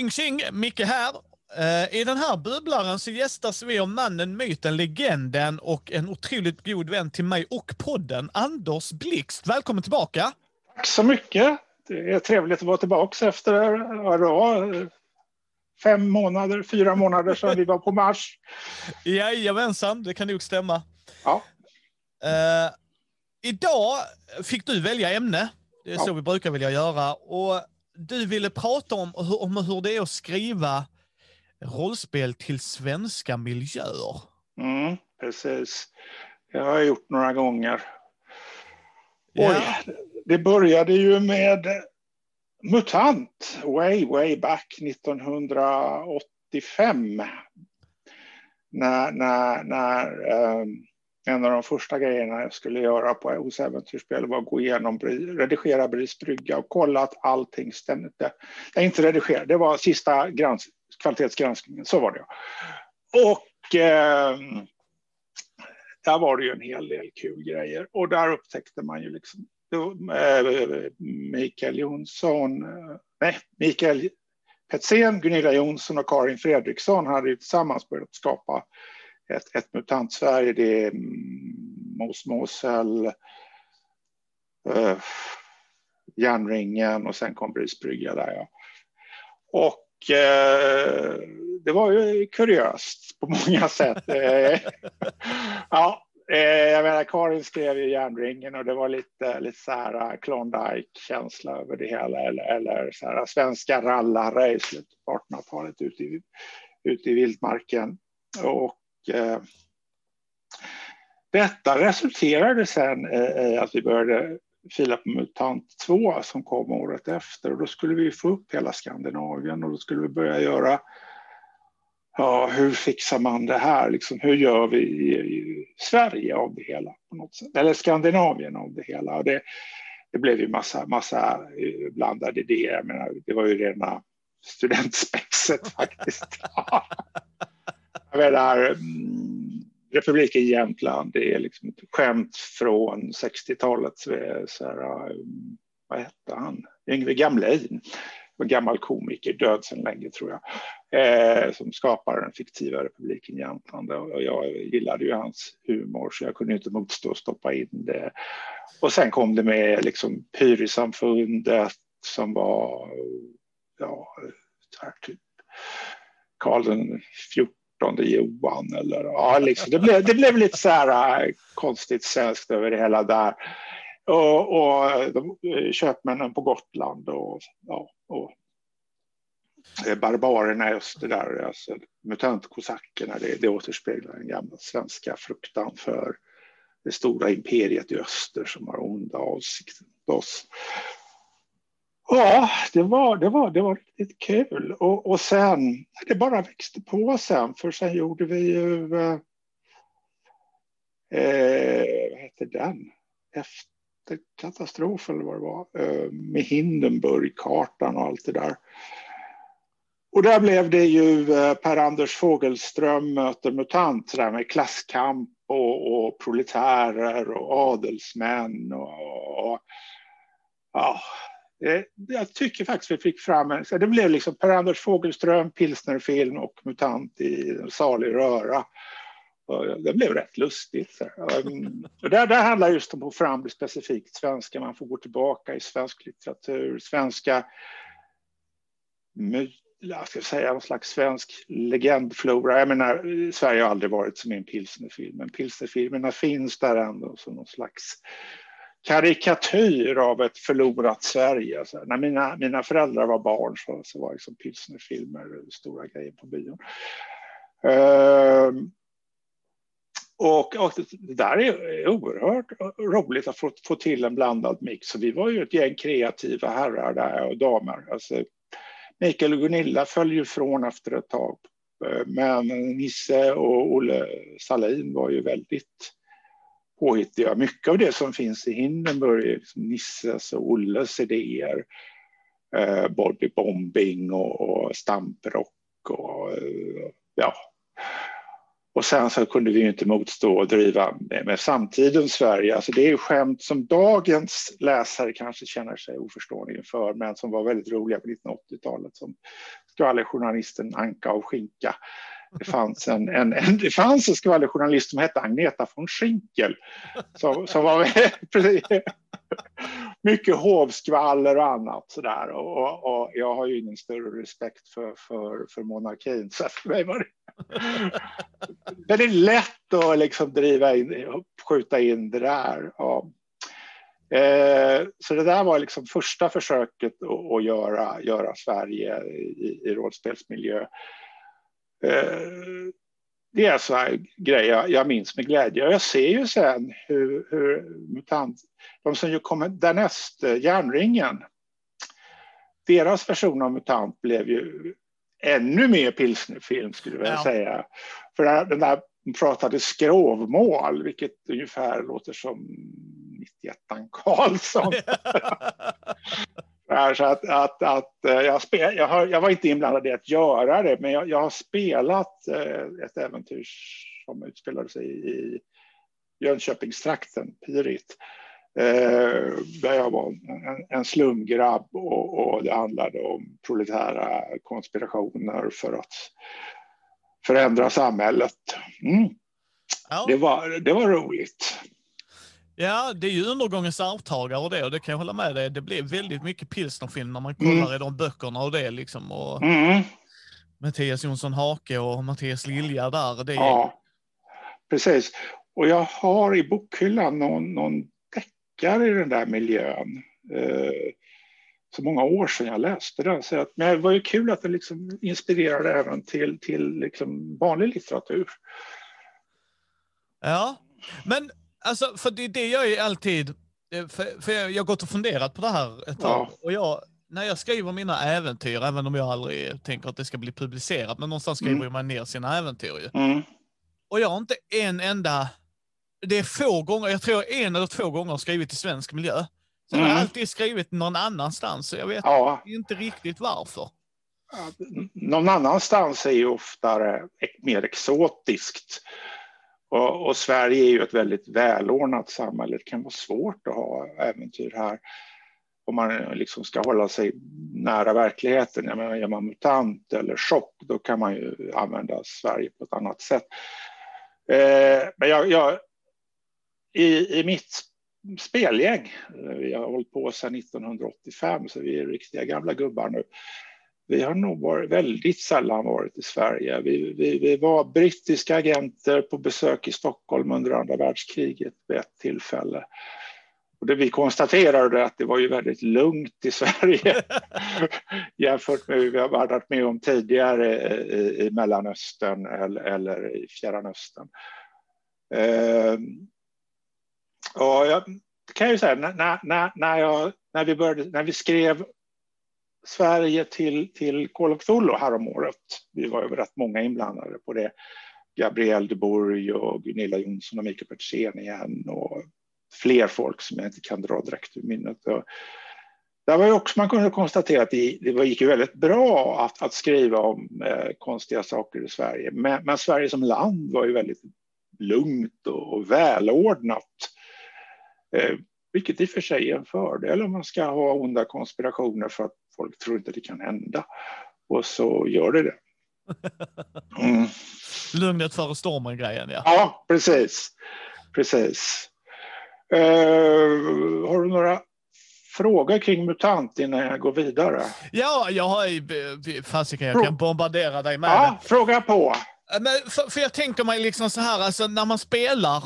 Tjing tjing, Micke här. Eh, I den här bubblaren så gästas vi av mannen, myten, legenden och en otroligt god vän till mig och podden, Anders Blixt. Välkommen tillbaka! Tack så mycket! Det är trevligt att vara tillbaka efter ja, fem månader, fyra månader sedan vi var på Mars. Jajamensan, det kan nog stämma. Ja. Uh, idag fick du välja ämne. Det är ja. så vi brukar vilja göra. Och du ville prata om, om hur det är att skriva rollspel till svenska miljöer. Mm, precis. Det har jag gjort några gånger. Ja. Oj, det började ju med MUTANT, way, way back 1985. När, när, när um, en av de första grejerna jag skulle göra på hos Äventyrsspel var att gå igenom, redigera Bris brygga och kolla att allting stämde. Nej, inte redigera, det var sista grans, kvalitetsgranskningen, så var det. Och eh, där var det ju en hel del kul grejer och där upptäckte man ju liksom eh, Mikael Jonsson, eh, nej, Mikael Petzén, Gunilla Jonsson och Karin Fredriksson hade ju tillsammans börjat skapa ett, ett MUTANT-Sverige. Det är Mos Mosel, eh, Järnringen och sen kom Brisbrygga där. Ja. Och eh, det var ju kuriöst på många sätt. Eh, ja, eh, jag menar, Karin skrev ju Järnringen och det var lite, lite så här Klondike-känsla över det hela. Eller, eller så här, svenska rallare i slutet på 1800-talet ute i, ute i vildmarken. Och eh, detta resulterade sen i att vi började fila på MUTANT 2 som kom året efter och då skulle vi få upp hela Skandinavien och då skulle vi börja göra Ja, hur fixar man det här? Liksom, hur gör vi i, i Sverige av det hela? på något sätt? Eller Skandinavien av det hela? Och det, det blev ju massa, massa eh, blandade idéer. Jag menar, det var ju rena studentspexet faktiskt. Jag menar, mm, republiken Jämtland, det är liksom ett skämt från 60-talet. Mm, vad hette han? Yngve Gamlin, en gammal komiker, död sedan länge tror jag, eh, som skapar den fiktiva republiken Jämtland. Och jag gillade ju hans humor så jag kunde inte motstå att stoppa in det. Och sen kom det med liksom Pyrisamfundet som var, ja, här typ Karl den 14 Johan eller ja, liksom. det, blev, det blev lite så här äh, konstigt svenskt över det hela där. Och, och de, eh, köpmännen på Gotland och, ja, och eh, barbarerna i öster där, alltså mutantkosackerna, det, det återspeglar den gamla svenska fruktan för det stora imperiet i öster som har onda avsikter mot oss. Ja, det var, det var, det var riktigt kul. Och, och sen, det bara växte på sen, för sen gjorde vi ju... Eh, eh vad hette den? Efter katastrofen eller vad det var. Eh, med Hindenburg-kartan och allt det där. Och där blev det ju eh, Per-Anders Fogelström möter MUTANT, där med klasskamp och, och proletärer och adelsmän och, och ja, Eh, jag tycker faktiskt vi fick fram en, så det blev liksom Per-Anders Fogelström, pilsnerfilm och MUTANT i salig röra. Det blev rätt lustigt. Um, och där, där handlar just om att få fram det specifikt svenska. Man får gå tillbaka i svensk litteratur, svenska jag ska säga någon slags svensk legendflora. Jag menar, eh, Sverige har aldrig varit som en pilsnerfilm, men pilsnerfilmerna finns där ändå som någon slags karikatyr av ett förlorat Sverige. Så när mina, mina föräldrar var barn så, så var liksom pilsnerfilmer stora grejer på bion. Ehm, och, och, det där är oerhört roligt att få, få till en blandad mix. Så vi var ju ett gäng kreativa herrar där och damer. Alltså, Mikael och Gunilla föll ju från efter ett tag. Ehm, men Nisse och Olle Salin var ju väldigt påhittiga. Mycket av det som finns i Hindenburg är liksom Nisses och Olles idéer. Eh, bodybombing och, och stamprock och eh, ja. Och sen så kunde vi ju inte motstå och driva med, med samtidens Sverige. Alltså det är skämt som dagens läsare kanske känner sig oförstående inför, men som var väldigt roliga på 1980-talet, som skvallerjournalisten Anka och Skinka. Det fanns en, en, en, det fanns en skvallerjournalist som hette Agneta von Schinkel, som, som var mycket hovskvaller och annat sådär. Och, och, och, jag har ju ingen större respekt för, för, för monarkin, så för mig var det väldigt lätt att liksom driva in, skjuta in det där. Ja. Eh, så det där var liksom första försöket att, att göra, göra Sverige i, i rollspelsmiljö. Eh, det är så här grejer jag minns med glädje. Jag ser ju sen hur, hur MUTANT, de som ju kommer därnäst, eh, Järnringen, deras version av MUTANT blev ju ännu mer pilsnerfilm skulle jag ja. säga. För den där pratade skrovmål, vilket ungefär låter som 91 Karlsson. så att, att, att eh, jag, spel, jag, har, jag, var inte inblandad i att göra det, men jag, jag har spelat eh, ett äventyr som utspelade sig i Jönköpingstrakten, Pirit. Eh, där jag var en, en slumgrabb och, och, det handlade om proletära konspirationer för att förändra samhället. Mm. Ja. Det, var, det var roligt. Ja, det är ju undergångens arvtagare och det, och det kan jag hålla med dig. Det blev väldigt mycket pilsnerfilm när man kollar mm. i de böckerna och det liksom. Och mm. Mattias Jonsson Hake och Mattias Lilja där. Det är... Ja, precis. Och jag har i bokhyllan någon, någon deckare i den där miljön. Eh, så många år sedan jag läste den. Så att, men det var ju kul att den liksom inspirerade även till, till liksom vanlig litteratur. Ja, men alltså, för det, det gör ju alltid, eh, för, för jag, jag har gått och funderat på det här ett tag. Ja. Och jag, när jag skriver mina äventyr, även om jag aldrig tänker att det ska bli publicerat, men någonstans skriver mm. man ner sina äventyr ju. Mm. Och jag har inte en enda, det är få gånger, jag tror en eller två gånger skrivit i svensk miljö. Så mm. jag har alltid skrivit någon annanstans, så jag vet ja. inte riktigt varför. Någon annanstans är ju oftare mer exotiskt. Och, och, Sverige är ju ett väldigt välordnat samhälle. Det kan vara svårt att ha äventyr här om man liksom ska hålla sig nära verkligheten. Jag menar, är man MUTANT eller chock, då kan man ju använda Sverige på ett annat sätt. Eh, men jag, jag, i, i mitt spelgäng, eh, vi har hållit på sedan 1985, så vi är riktiga gamla gubbar nu. Vi har nog varit, väldigt sällan varit i Sverige. Vi, vi, vi, var brittiska agenter på besök i Stockholm under andra världskriget vid ett tillfälle. Och det vi konstaterade att det var ju väldigt lugnt i Sverige jämfört med hur vi har varit med om tidigare i, i Mellanöstern eller, eller i Fjärran Östern. Eh, och jag kan ju säga, när, när, när, jag, när, vi började, när vi skrev Sverige till, till Call of Cthulhu häromåret, vi var över rätt många inblandade på det, Gabriel de Bourg och Gunilla Jonsson och Mikael Petersen igen och fler folk som jag inte kan dra direkt ur minnet. Och där var ju också, man kunde konstatera att det, det gick ju väldigt bra att, att skriva om eh, konstiga saker i Sverige. Men, men, Sverige som land var ju väldigt lugnt och, och välordnat. Eh, vilket i och för sig är en fördel om man ska ha onda konspirationer för att folk tror inte det kan hända. Och så gör det det. Mm. Lugnet före stormen-grejen, ja. Ja, precis. Precis. Uh, har du några frågor kring MUTANT innan jag går vidare? Ja, jag har fasiken, jag kan bombardera dig med Ja, det. fråga på. Men för, för, jag tänker mig liksom så här, alltså när man spelar.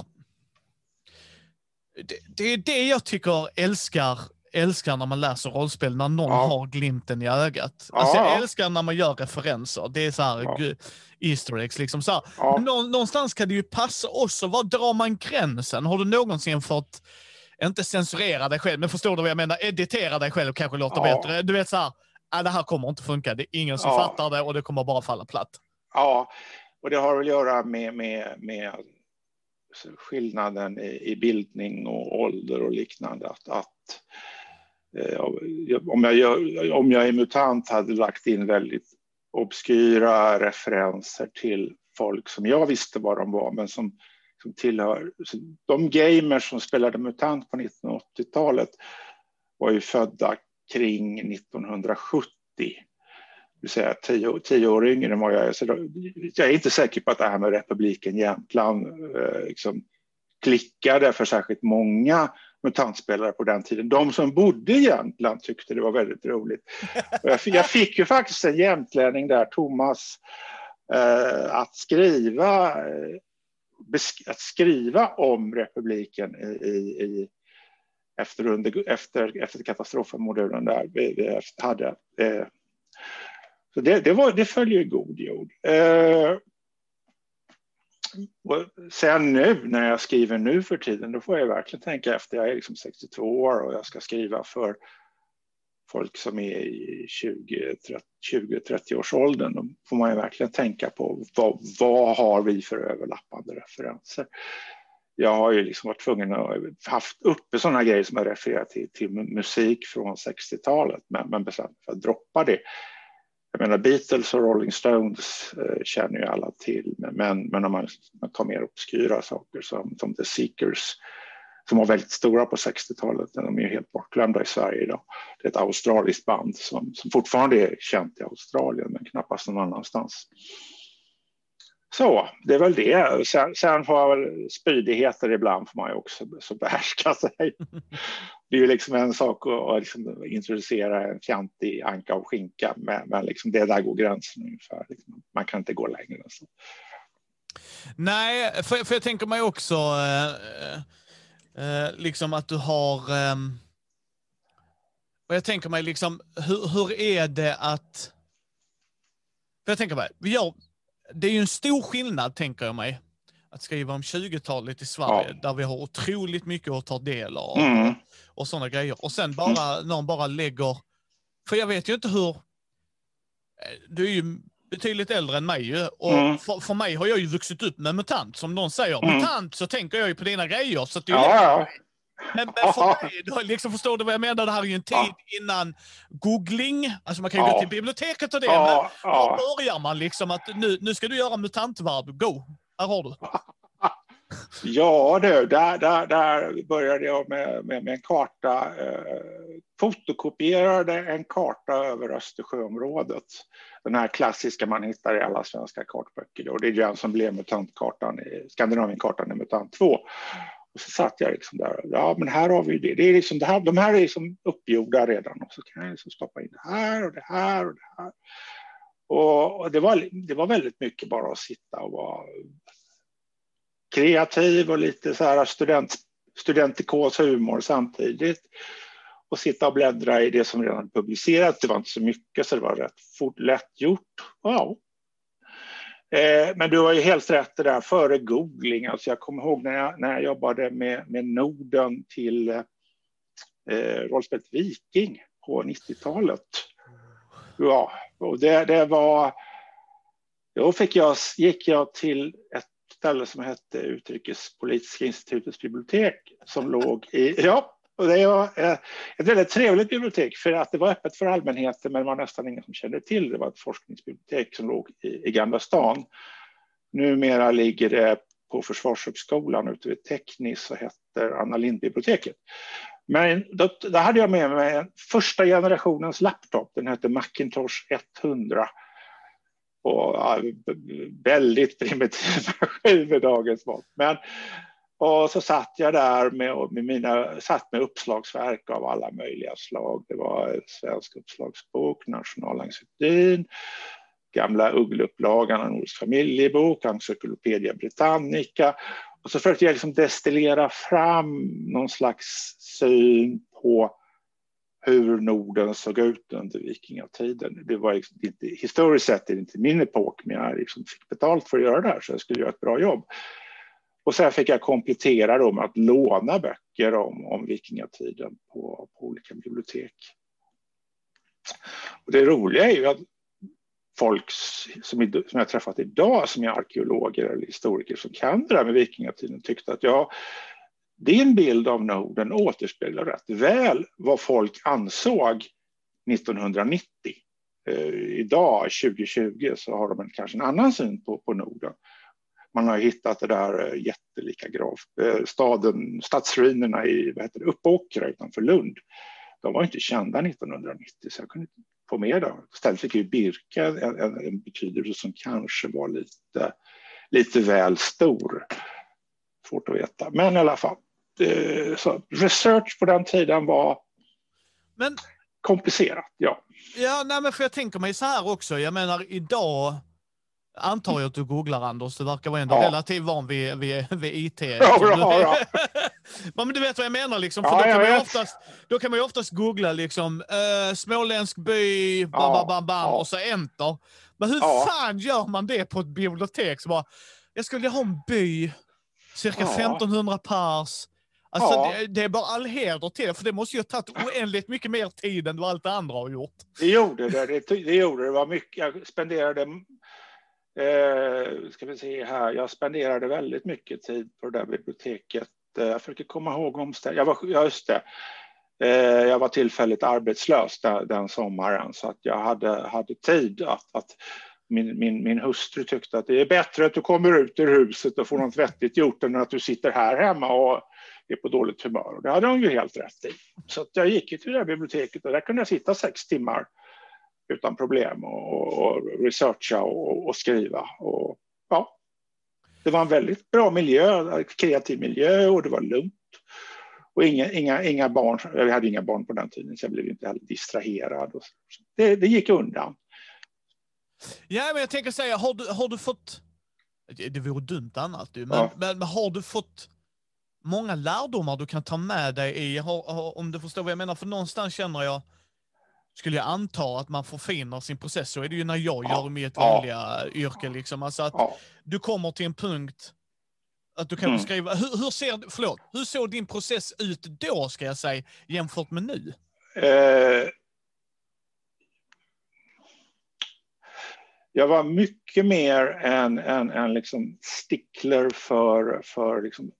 Det, det är det jag tycker älskar älskar när man läser rollspel, när någon ja. har glimten i ögat. Ja. Alltså, jag älskar när man gör referenser. Det är så här, ja. Easter eggs. Liksom så ja. Nå någonstans kan det ju passa också. Var drar man gränsen? Har du någonsin fått, inte censurera dig själv, men förstår du vad jag menar? Editera dig själv kanske låter bättre. Du vet så här, ah, det här kommer inte funka. Det är ingen som fattar det och det kommer bara falla platt. Ja, och det har att göra med, med, med skillnaden i, i bildning och ålder och liknande. Att, att Eh, om jag, om jag är MUTANT hade lagt in väldigt obskyra referenser till folk som jag visste vad de var, men som, som tillhör... de gamers som spelade MUTANT på 1980-talet var ju födda kring 1970 Det vill säga tio, tio år yngre än vad jag är. Så då, jag är inte säker på att det här med republiken Jämtland eh, liksom klickade för särskilt många mutantspelare på den tiden. De som bodde i Jämtland tyckte det var väldigt roligt. Jag, jag, fick ju faktiskt en jämtlänning där, Thomas, eh, att skriva eh, att skriva om republiken i, i, efter, under, efter, efter katastrofen där vi, vi hade. Eh, så det, det, var, det följer god jord. Eh, sen nu när jag skriver nu för tiden, då får jag verkligen tänka efter. Jag är liksom 62 år och jag ska skriva för folk som är i 20-30 års åldern. Då får man ju verkligen tänka på vad, vad har vi för överlappande referenser? Jag har ju liksom varit tvungen att haft uppe sådana grejer som jag refererar till, till musik från 60-talet, men, men bestämt för att droppa det. Jag menar Beatles och Rolling Stones eh, känner ju alla till, men, men om man, man tar mer obskyra saker som, som The Seekers som var väldigt stora på 60-talet, de är ju helt bortglömda i Sverige idag. Det är ett australiskt band som, som fortfarande är känt i Australien, men knappast någon annanstans. Så, det är väl det. Sen, sen får jag väl spydigheter ibland får man ju också så behärska sig. Det är ju liksom en sak att liksom introducera en fjantig anka och skinka, men, men liksom det där går gränsen ungefär. Liksom. Man kan inte gå längre än så. Nej, för, för jag tänker mig också eh, eh, liksom att du har... Eh, och jag tänker mig liksom, hur, hur är det att... För jag tänker mig, gör det är ju en stor skillnad, tänker jag mig, att skriva om 20-talet i Sverige, ja. där vi har otroligt mycket att ta del av mm. och, sådana grejer. Och sen bara, mm. någon bara lägger, för jag vet ju inte hur, du är ju betydligt äldre än mig ju, och mm. för, för, mig har jag ju vuxit upp med MUTANT, som någon säger. Mm. MUTANT så tänker jag ju på dina grejer, så det är ja, men, men för mig, liksom, förstår du vad jag menar? Det här är ju en tid ja. innan googling. Alltså man kan ju ja. gå till biblioteket och det, ja. men ja. då börjar man liksom att nu, nu ska du göra mutantvarv. Go! Här har du. Ja du, där, där, där började jag med, med, med en karta. Eh, fotokopierade en karta över Östersjöområdet. Den här klassiska man hittar i alla svenska kartböcker. Och det är den som blev mutantkartan, i, Skandinavienkartan i MUTANT 2. Och så satt jag liksom där. Ja, men här har vi det. det, är liksom det här, de här är liksom uppgjorda redan och så kan jag liksom stoppa in det här och det här och det här. Och, och det, var, det var väldigt mycket bara att sitta och vara kreativ och lite så här student, studentikos humor samtidigt. Och sitta och bläddra i det som redan publicerats. Det var inte så mycket så det var rätt fort, lätt gjort. Ja, Eh, men du har ju helt rätt det där före googling. Alltså jag kommer ihåg när jag, när jag jobbade med, med Norden till eh, rollspelet Viking på 90-talet. Ja, och det, det var... Då fick jag, gick jag till ett ställe som hette Utrikespolitiska institutets bibliotek som låg i... Ja, och det var eh, ett väldigt trevligt bibliotek för att det var öppet för allmänheten men det var nästan ingen som kände till det. var ett forskningsbibliotek som låg i, i Gamla stan. Numera ligger det på Försvarshögskolan ute vid Teknis och heter Anna Lindh-biblioteket. Men då, då, hade jag med mig en första generationens laptop. Den hette Macintosh 100. Och, ja, väldigt primitiv maskin med dagens mått. Men och så satt jag där med, med mina, satt med uppslagsverk av alla möjliga slag. Det var Svensk uppslagsbok, Nationalencyklopedin, gamla Uggleupplagan av Nordisk familjebok, Encyclopedia Britannica. Och så försökte jag liksom destillera fram någon slags syn på hur Norden såg ut under vikingatiden. Det var liksom inte, historiskt sett är det inte min epok, men jag liksom fick betalt för att göra det här så jag skulle göra ett bra jobb. Och sen fick jag komplettera dem med att låna böcker om, om vikingatiden på, på olika bibliotek. Och det roliga är ju att folk som, som jag träffat idag som är arkeologer eller historiker som kan det där med vikingatiden tyckte att ja, din bild av Norden återspeglar rätt väl vad folk ansåg 1990 Eh, idag, 2020, så har de en, kanske en annan syn på, på Norden. Man har hittat det där eh, jättelika grav, eh, staden, stadsruinerna i vad heter det, Uppåkra utanför Lund. De var inte kända 1990 så jag kunde inte få med dem. Istället fick ju Birka en, en, en betydelse som kanske var lite, lite väl stor. Svårt att veta, men i alla fall. Så research på den tiden var men, komplicerat, ja. Ja, nej, men för jag tänker mig så här också. Jag menar idag antar jag att du googlar Anders. Du verkar vara ändå ja. relativt van vid, vid, vid IT. Ja, ja, ja. men du vet vad jag menar liksom. För ja, då, kan man ju oftast, då kan man ju oftast googla liksom uh, småländsk by, bam, bam, bam, bam och så enter. Men hur fan gör man det på ett bibliotek? Så bara, jag skulle ha en by, cirka 1500 pers, Alltså, ja. det, det, är bara all heder till det, för det måste ju ha tagit oändligt mycket mer tid än vad allt det andra har gjort. Det gjorde det. Det, det gjorde det. var mycket. Jag spenderade, eh, ska vi se här, jag spenderade väldigt mycket tid på det där biblioteket. Eh, jag försöker komma ihåg omständigheterna. Jag var, just det. Eh, jag var tillfälligt arbetslös den, den sommaren så att jag hade, hade tid att, att min, min, min hustru tyckte att det är bättre att du kommer ut ur huset och får något vettigt gjort än att du sitter här hemma och är på dåligt humör. Och det hade hon ju helt rätt i. Så jag gick till det där biblioteket och där kunde jag sitta sex timmar utan problem och, och researcha och, och, skriva. Och, ja, det var en väldigt bra miljö, kreativ miljö och det var lugnt. Och inga, inga, inga barn, jag hade inga barn på den tiden så jag blev inte heller distraherad. Det, det gick undan. Ja, men jag tänker säga, har du, har du fått, det vore dumt annars men, ja. men, men har du fått många lärdomar du kan ta med dig i, om du förstår vad jag menar, för någonstans känner jag, skulle jag anta att man förfinar sin process, så är det ju när jag ja. gör mitt vanliga ja. yrke. Liksom. Alltså att ja. du kommer till en punkt att du kan mm. beskriva, hur, hur, ser, förlåt, hur såg din process ut då, ska jag säga, jämfört med nu? Eh, jag var mycket mer en, en, en liksom stickler för, för liksom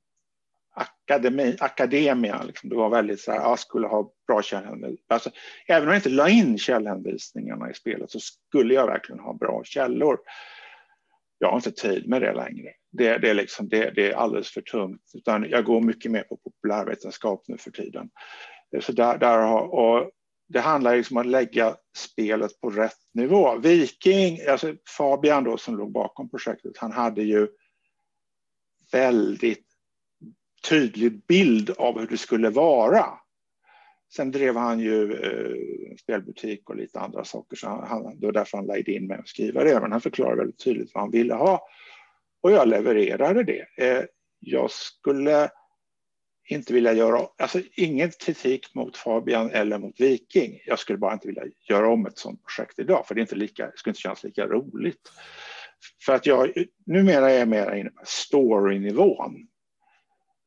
akademi, akademia. Liksom. Det var väldigt så här, jag skulle ha bra källhänvisningar. Alltså, även om jag inte la in källhänvisningarna i spelet så skulle jag verkligen ha bra källor. Jag har inte tid med det längre. Det, det, är, liksom, det, det är alldeles för tungt. Utan jag går mycket mer på populärvetenskap nu för tiden. Så där, där har, och det handlar liksom om att lägga spelet på rätt nivå. Viking, alltså Fabian då som låg bakom projektet, han hade ju väldigt tydlig bild av hur det skulle vara. Sen drev han ju eh, spelbutik och lite andra saker, så han, det var därför han lade in mig att skriva det. Men han förklarade väldigt tydligt vad han ville ha och jag levererade det. Eh, jag skulle inte vilja göra, alltså ingen kritik mot Fabian eller mot Viking. Jag skulle bara inte vilja göra om ett sådant projekt idag, för det, är inte lika, det skulle inte kännas lika roligt. För att jag numera är jag mer inne på storynivån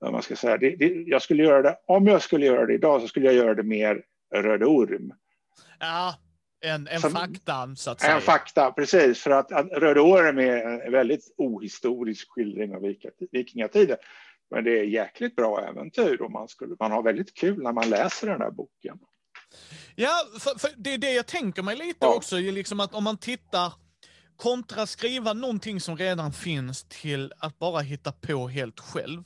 man ska säga. Det, det, jag skulle göra det, om jag skulle göra det idag så skulle jag göra det mer Röde Orm. Ja, en, en Som, fakta så att säga. En fakta, precis. För att, att Röde Orm är en väldigt ohistorisk skildring av vikingatiden. Men det är jäkligt bra äventyr och man, skulle, man har väldigt kul när man läser den här boken. Ja, för, för det är det jag tänker mig lite ja. också, liksom att om man tittar kontra skriva någonting som redan finns till att bara hitta på helt själv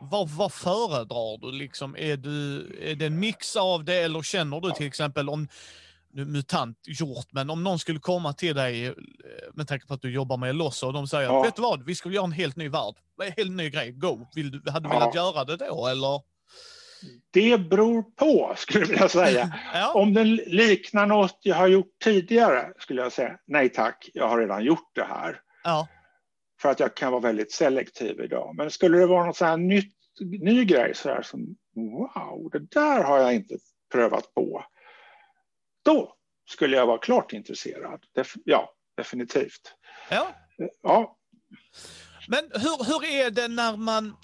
vad, vad föredrar du? Liksom, är, du? är det en mix av det eller känner du till exempel om nu mutant gjort, men om någon skulle komma till dig eh, med tanke på att du jobbar med Lossa och de säger ja. vet du vad, vi ska göra en helt ny värld, en helt ny grej, go. Vill du, hade du ja. velat göra det då eller? Det beror på, skulle jag vilja säga. ja. Om den liknar något jag har gjort tidigare, skulle jag säga nej tack, jag har redan gjort det här. Ja för att jag kan vara väldigt selektiv idag. Men skulle det vara något så här nytt, ny grej så här som wow, det där har jag inte prövat på. Då skulle jag vara klart intresserad. Def ja, definitivt. Ja. ja. Men hur, hur är det när man,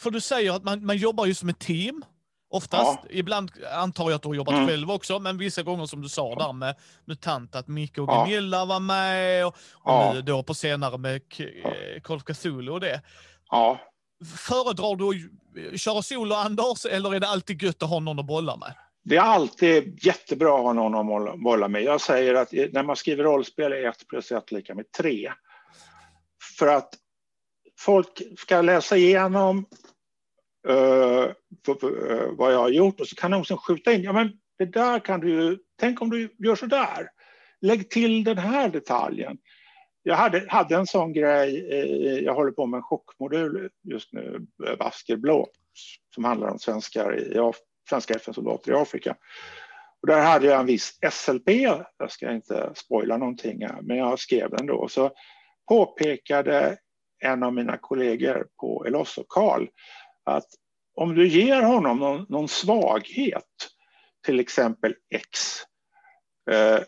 för du säger att man, man jobbar ju som ett team. Oftast. Ja. Ibland antar jag att du har jobbat mm. själv också, men vissa gånger som du sa där med MUTANT, att Micke och Gunilla ja. var med och, och ja. nu då på senare med Call of Cthulhu och det. Ja. Föredrar du att köra solo, Anders, eller är det alltid gött att ha någon att bolla med? det är alltid jättebra att ha någon att bolla med. Jag säger att när man skriver rollspel är 1 plus 1 lika med 3. För att folk ska läsa igenom uh, vad jag har gjort och så kan de skjuta in, ja men det där kan du tänk om du gör så där. Lägg till den här detaljen. Jag hade, hade en sån grej, eh, jag håller på med en chockmodul just nu, eh, Basker Blå, som handlar om svenskar i, svenska FN-soldater i Afrika. Och där hade jag en viss SLP, jag ska inte spoila någonting här, men jag skrev den då. Så påpekade en av mina kollegor på Elosso, Karl, att om du ger honom någon, någon svaghet, till exempel X, eh,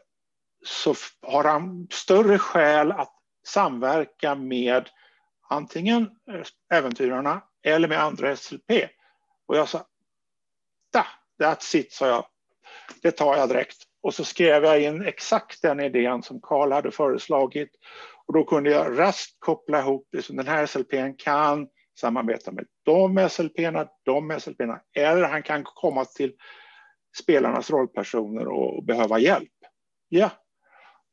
så har han större skäl att samverka med antingen eh, äventyrarna eller med andra SLP. Och jag sa, da, that's it, sa jag. Det tar jag direkt. Och så skrev jag in exakt den idén som Karl hade föreslagit. Och då kunde jag raskt koppla ihop det den här SLPn kan samarbeta med de SLPna, de SLPna, eller han kan komma till spelarnas rollpersoner och behöva hjälp. Ja,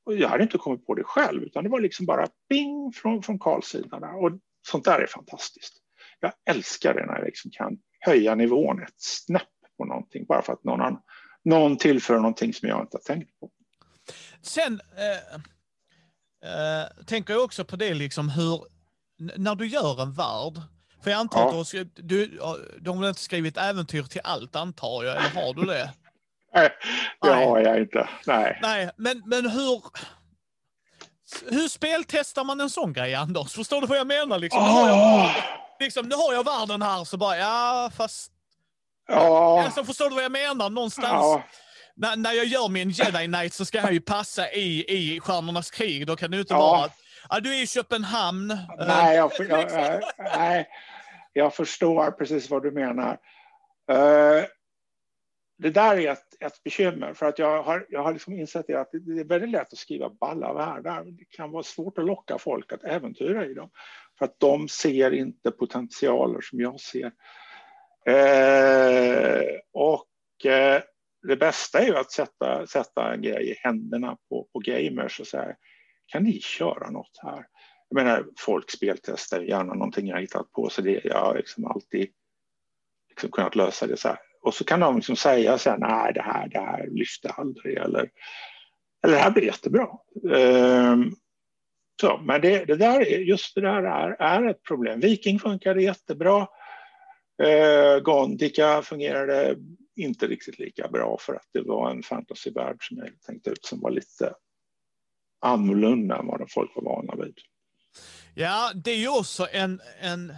och jag hade inte kommit på det själv, utan det var liksom bara bing från, från Karls sida. Och sånt där är fantastiskt. Jag älskar det när jag liksom kan höja nivån ett snäpp på någonting, bara för att någon, någon tillför någonting som jag inte har tänkt på. Sen eh, eh, tänker jag också på det, liksom hur, när du gör en värld, för jag antar ja. att du, du, du har inte skrivit äventyr till allt, antar jag, eller har du det? Nej, det Nej. har jag inte. Nej. Nej, men, men hur... Hur speltestar man en sån grej, Anders? Förstår du vad jag menar? Liksom, oh. nu, har jag, liksom, nu har jag världen här, så bara, ja, fast... Ja. Alltså, förstår du vad jag menar? Någonstans... Ja. När, när jag gör min Jedi Knight så ska jag ju passa i, i Stjärnornas krig. Då kan det inte vara att ja, du är i Köpenhamn. Nej jag, jag, nej, jag förstår precis vad du menar. Uh, det där är ett, ett bekymmer för att jag har, jag har liksom insett att det är väldigt lätt att skriva balla världar. Det kan vara svårt att locka folk att äventyra i dem för att de ser inte potentialer som jag ser. Eh, och eh, det bästa är ju att sätta, sätta en grej i händerna på, på gamers och säga kan ni köra något här? Jag menar, folk speltestar gärna någonting jag hittat på så det, jag har liksom alltid liksom kunnat lösa det så här och så kan de liksom säga sen, nej det här, det här lyfte aldrig eller, eller det här blir jättebra. Um, så, men det, det, där, just det där är, är ett problem. Viking funkade jättebra. Ehm, uh, Gondica fungerade inte riktigt lika bra för att det var en fantasyvärld som jag tänkte ut som var lite annorlunda än vad folk var vana vid. Ja, det är ju också en, en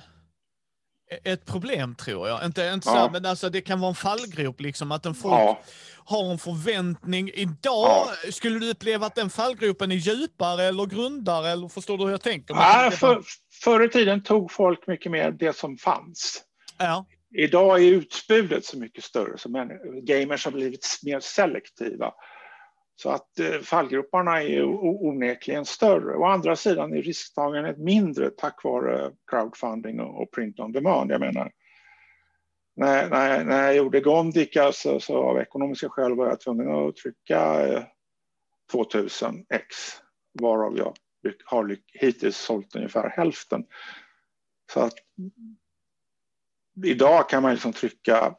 ett problem tror jag. Inte, inte ja. så, men alltså, det kan vara en fallgrop, liksom, att en folk ja. har en förväntning. Idag ja. skulle du uppleva att den fallgropen är djupare eller grundare, eller förstår du hur jag tänker? Ja, för, förr i tiden tog folk mycket mer det som fanns. Ja. Idag är utbudet så mycket större, så gamers har blivit mer selektiva. Så att eh, fallgroparna är onekligen större. Å andra sidan är risktagandet mindre tack vare crowdfunding och print on demand. Jag menar, när, när, när jag gjorde Gondika så, alltså, så av ekonomiska skäl var jag tvungen att trycka 2000 eh, ex varav jag har hittills sålt ungefär hälften. Så att idag kan man liksom trycka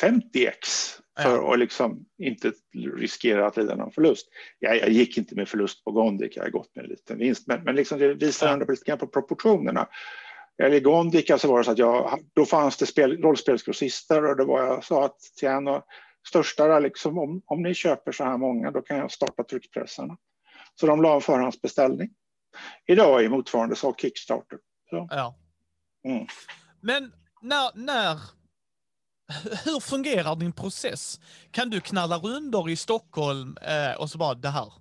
50 ex för att liksom inte riskera att lida någon förlust. Jag, jag gick inte med förlust på Gondik, jag har gått med en liten vinst, men, men liksom det visar ändå lite grann på proportionerna. I Gondika så var det så att jag, då fanns det spel, rollspelsgrossister och det var jag sa att till en av största, liksom, om, om ni köper så här många, då kan jag starta tryckpressarna. Så de la en förhandsbeställning. Idag är motsvarande sak Kickstarter. Så. Ja. Mm. Men när, när hur fungerar din process? Kan du knalla rundor i Stockholm eh, och så bara det här,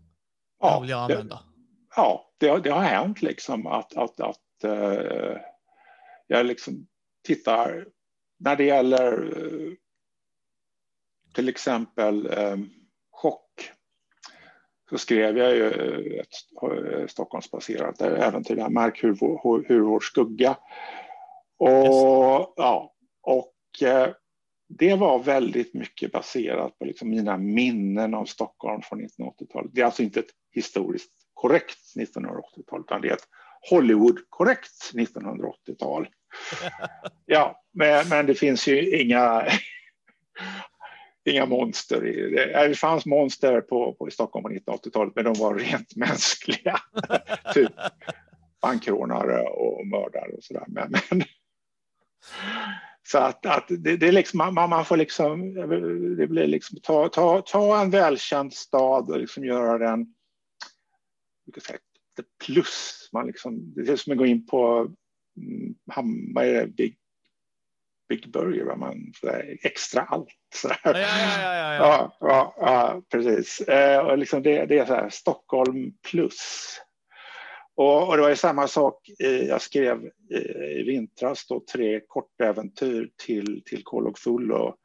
här vill jag använda? Det, ja, det, det, har hänt liksom att, att, att uh, jag liksom tittar när det gäller uh, till exempel um, chock så skrev jag ju ett uh, Stockholmsbaserat äventyr, Märk hur, hur, hur vår skugga. Och, ja, och det var väldigt mycket baserat på liksom mina minnen av Stockholm från 1980-talet. Det är alltså inte ett historiskt korrekt 1980-tal, utan det är ett Hollywood-korrekt 1980-tal. Ja, men, men det finns ju inga, inga monster. I det. det fanns monster på, på i Stockholm på 1980-talet, men de var rent mänskliga. typ bankrånare och mördare och sådär. Men, men, så att, att det, det, är liksom, man, man får liksom, det blir liksom ta, ta, ta en välkänd stad och liksom göra den säga, plus. Man liksom, det är som att gå in på mm, vad är det, Big, Big Burger, man, sådär, extra allt. Sådär. Ja, ja, ja, ja, ja. ja, precis. Eh, och liksom det, det är så här, Stockholm plus. Och, och, det var ju samma sak, eh, jag skrev eh, i vintras då tre kortäventyr till, till och of Thulo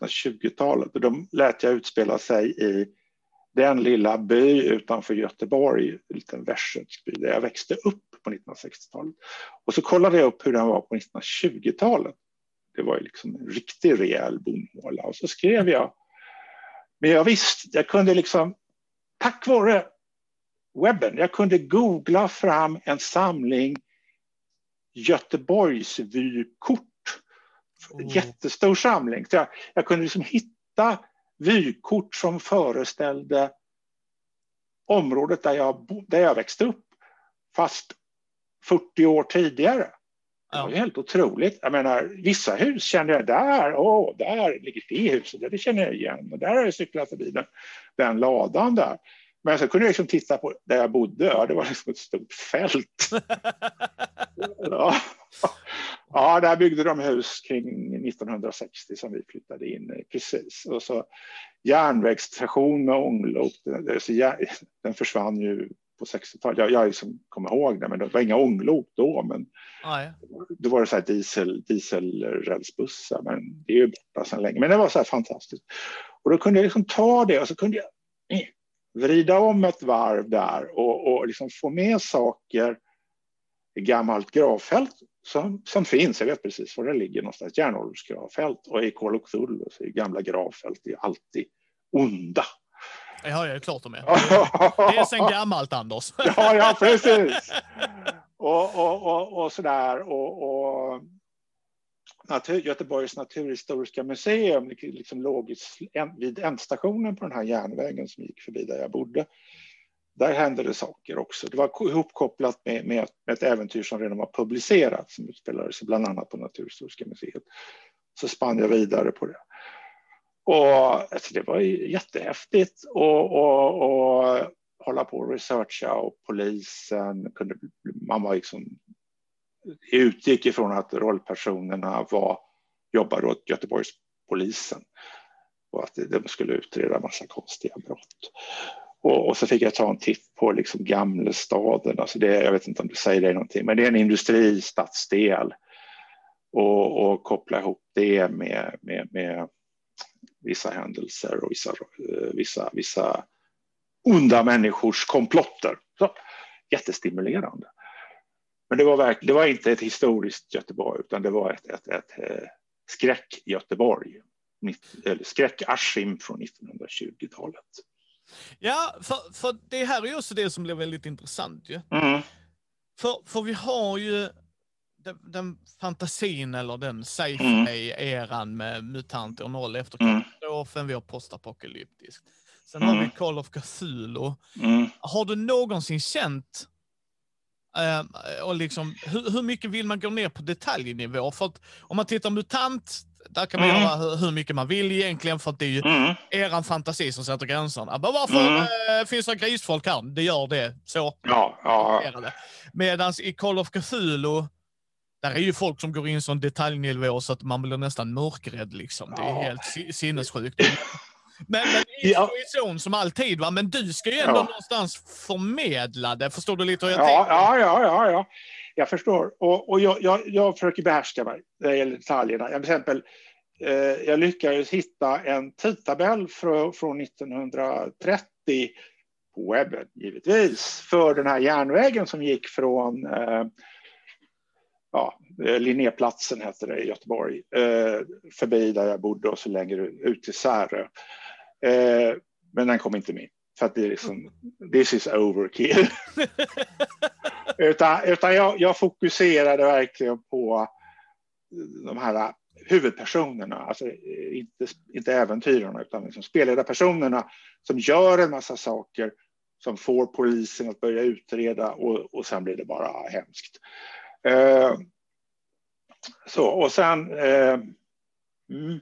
1920-talet. Och de lät jag utspela sig i den lilla by utanför Göteborg, en liten västgötsby där jag växte upp på 1960-talet. Och så kollade jag upp hur den var på 1920-talet. Det var ju liksom en riktig rejäl bondhåla. Och så skrev jag. Men jag visste, jag kunde liksom, tack vare webben, jag kunde googla fram en samling Göteborgsvykort. Mm. Jättestor samling. Så jag, jag kunde liksom hitta vykort som föreställde området där jag, där jag växte upp, fast 40 år tidigare. Det var helt otroligt. Jag menar, vissa hus känner jag där, åh, där ligger det huset, det känner jag igen. Och där har jag cyklat förbi den, den ladan där. Men så kunde jag liksom titta på där jag bodde, ja, det var liksom ett stort fält. ja. ja, där byggde de hus kring 1960 som vi flyttade in i, precis. Och så järnvägsstation med ånglok, den försvann ju på 60-talet. Jag, jag liksom kommer ihåg det, men det var inga ånglok då. Men Nej. då var det så här diesel, dieselrälsbussar, men det är ju borta sedan länge. Men det var så här fantastiskt. Och då kunde jag liksom ta det och så kunde jag vrida om ett varv där och, och liksom få med saker i gammalt gravfält som, som finns. Jag vet precis var det ligger någonstans, järnåldersgravfält och i Call of Cthulhu så är gamla gravfält är alltid onda. Ja, jag är klart de är. Det är sen gammalt, Anders. ja, ja, precis. Och, och, och, och sådär. Och, och natur, Göteborgs naturhistoriska museum liksom låg vid ändstationen på den här järnvägen som gick förbi där jag bodde. Där hände det saker också. Det var ihopkopplat med, med, med ett äventyr som redan var publicerat som utspelade sig bland annat på Naturhistoriska museet. Så spann jag vidare på det. Och alltså, det var jättehäftigt att och, och hålla på och researcha och polisen kunde, man var liksom utgick ifrån att rollpersonerna var, jobbade åt Göteborgspolisen och att de skulle utreda massa konstiga brott. Och, och, så fick jag ta en titt på liksom Gamlestaden, alltså det, jag vet inte om du säger det någonting, men det är en industristadsdel och, och koppla ihop det med, med, med vissa händelser och vissa, vissa, vissa onda människors komplotter. Så, jättestimulerande. Men det var, verk, det var inte ett historiskt Göteborg utan det var ett, ett, ett, ett eh, skräck-Göteborg. Eller skräck-Askim från 1920-talet. Ja, för, för det här är ju också det som blir väldigt intressant ju. Mm. För, för vi har ju den, den fantasin eller den sci-fi-eran mm. med mutanter och noll efter mm. katastrofen, mm. vi har postapokalyptiskt. Sen mm. har vi Call of Cthulhu. Mm. Har du någonsin känt och liksom, hur, hur, mycket vill man gå ner på detaljnivå? För att om man tittar MUTANT, där kan man mm. göra hur, mycket man vill egentligen, för att det är ju mm. eran fantasi som sätter gränserna. Men varför mm. uh, finns det grisfolk här? Det gör det. Så. Ja, ja. Medan i Call of Cthulhu, där är ju folk som går in sån detaljnivå så att man blir nästan mörkrädd. Liksom. Det är ja. helt sinnessjukt. Men, men intuition ja. som alltid, va? men du ska ju ändå ja. någonstans förmedla det. Förstår du lite hur jag ja, tänker? Ja, ja, ja, ja. Jag förstår. Och, och jag, jag, jag försöker behärska mig när det gäller detaljerna. Till exempel, eh, jag lyckades hitta en tidtabell från, från 1930 på webben, givetvis, för den här järnvägen som gick från eh, ja, Linnéplatsen hette det i Göteborg, eh, förbi där jag bodde och så längre ut till Särö. Eh, men den kom inte med. För att det är liksom, this is overkill. utan utan jag, jag fokuserade verkligen på de här huvudpersonerna, alltså inte, inte äventyrarna utan liksom spelledarpersonerna som gör en massa saker som får polisen att börja utreda och, och sen blir det bara hemskt. Eh, så, och sen... Eh, mm, eh,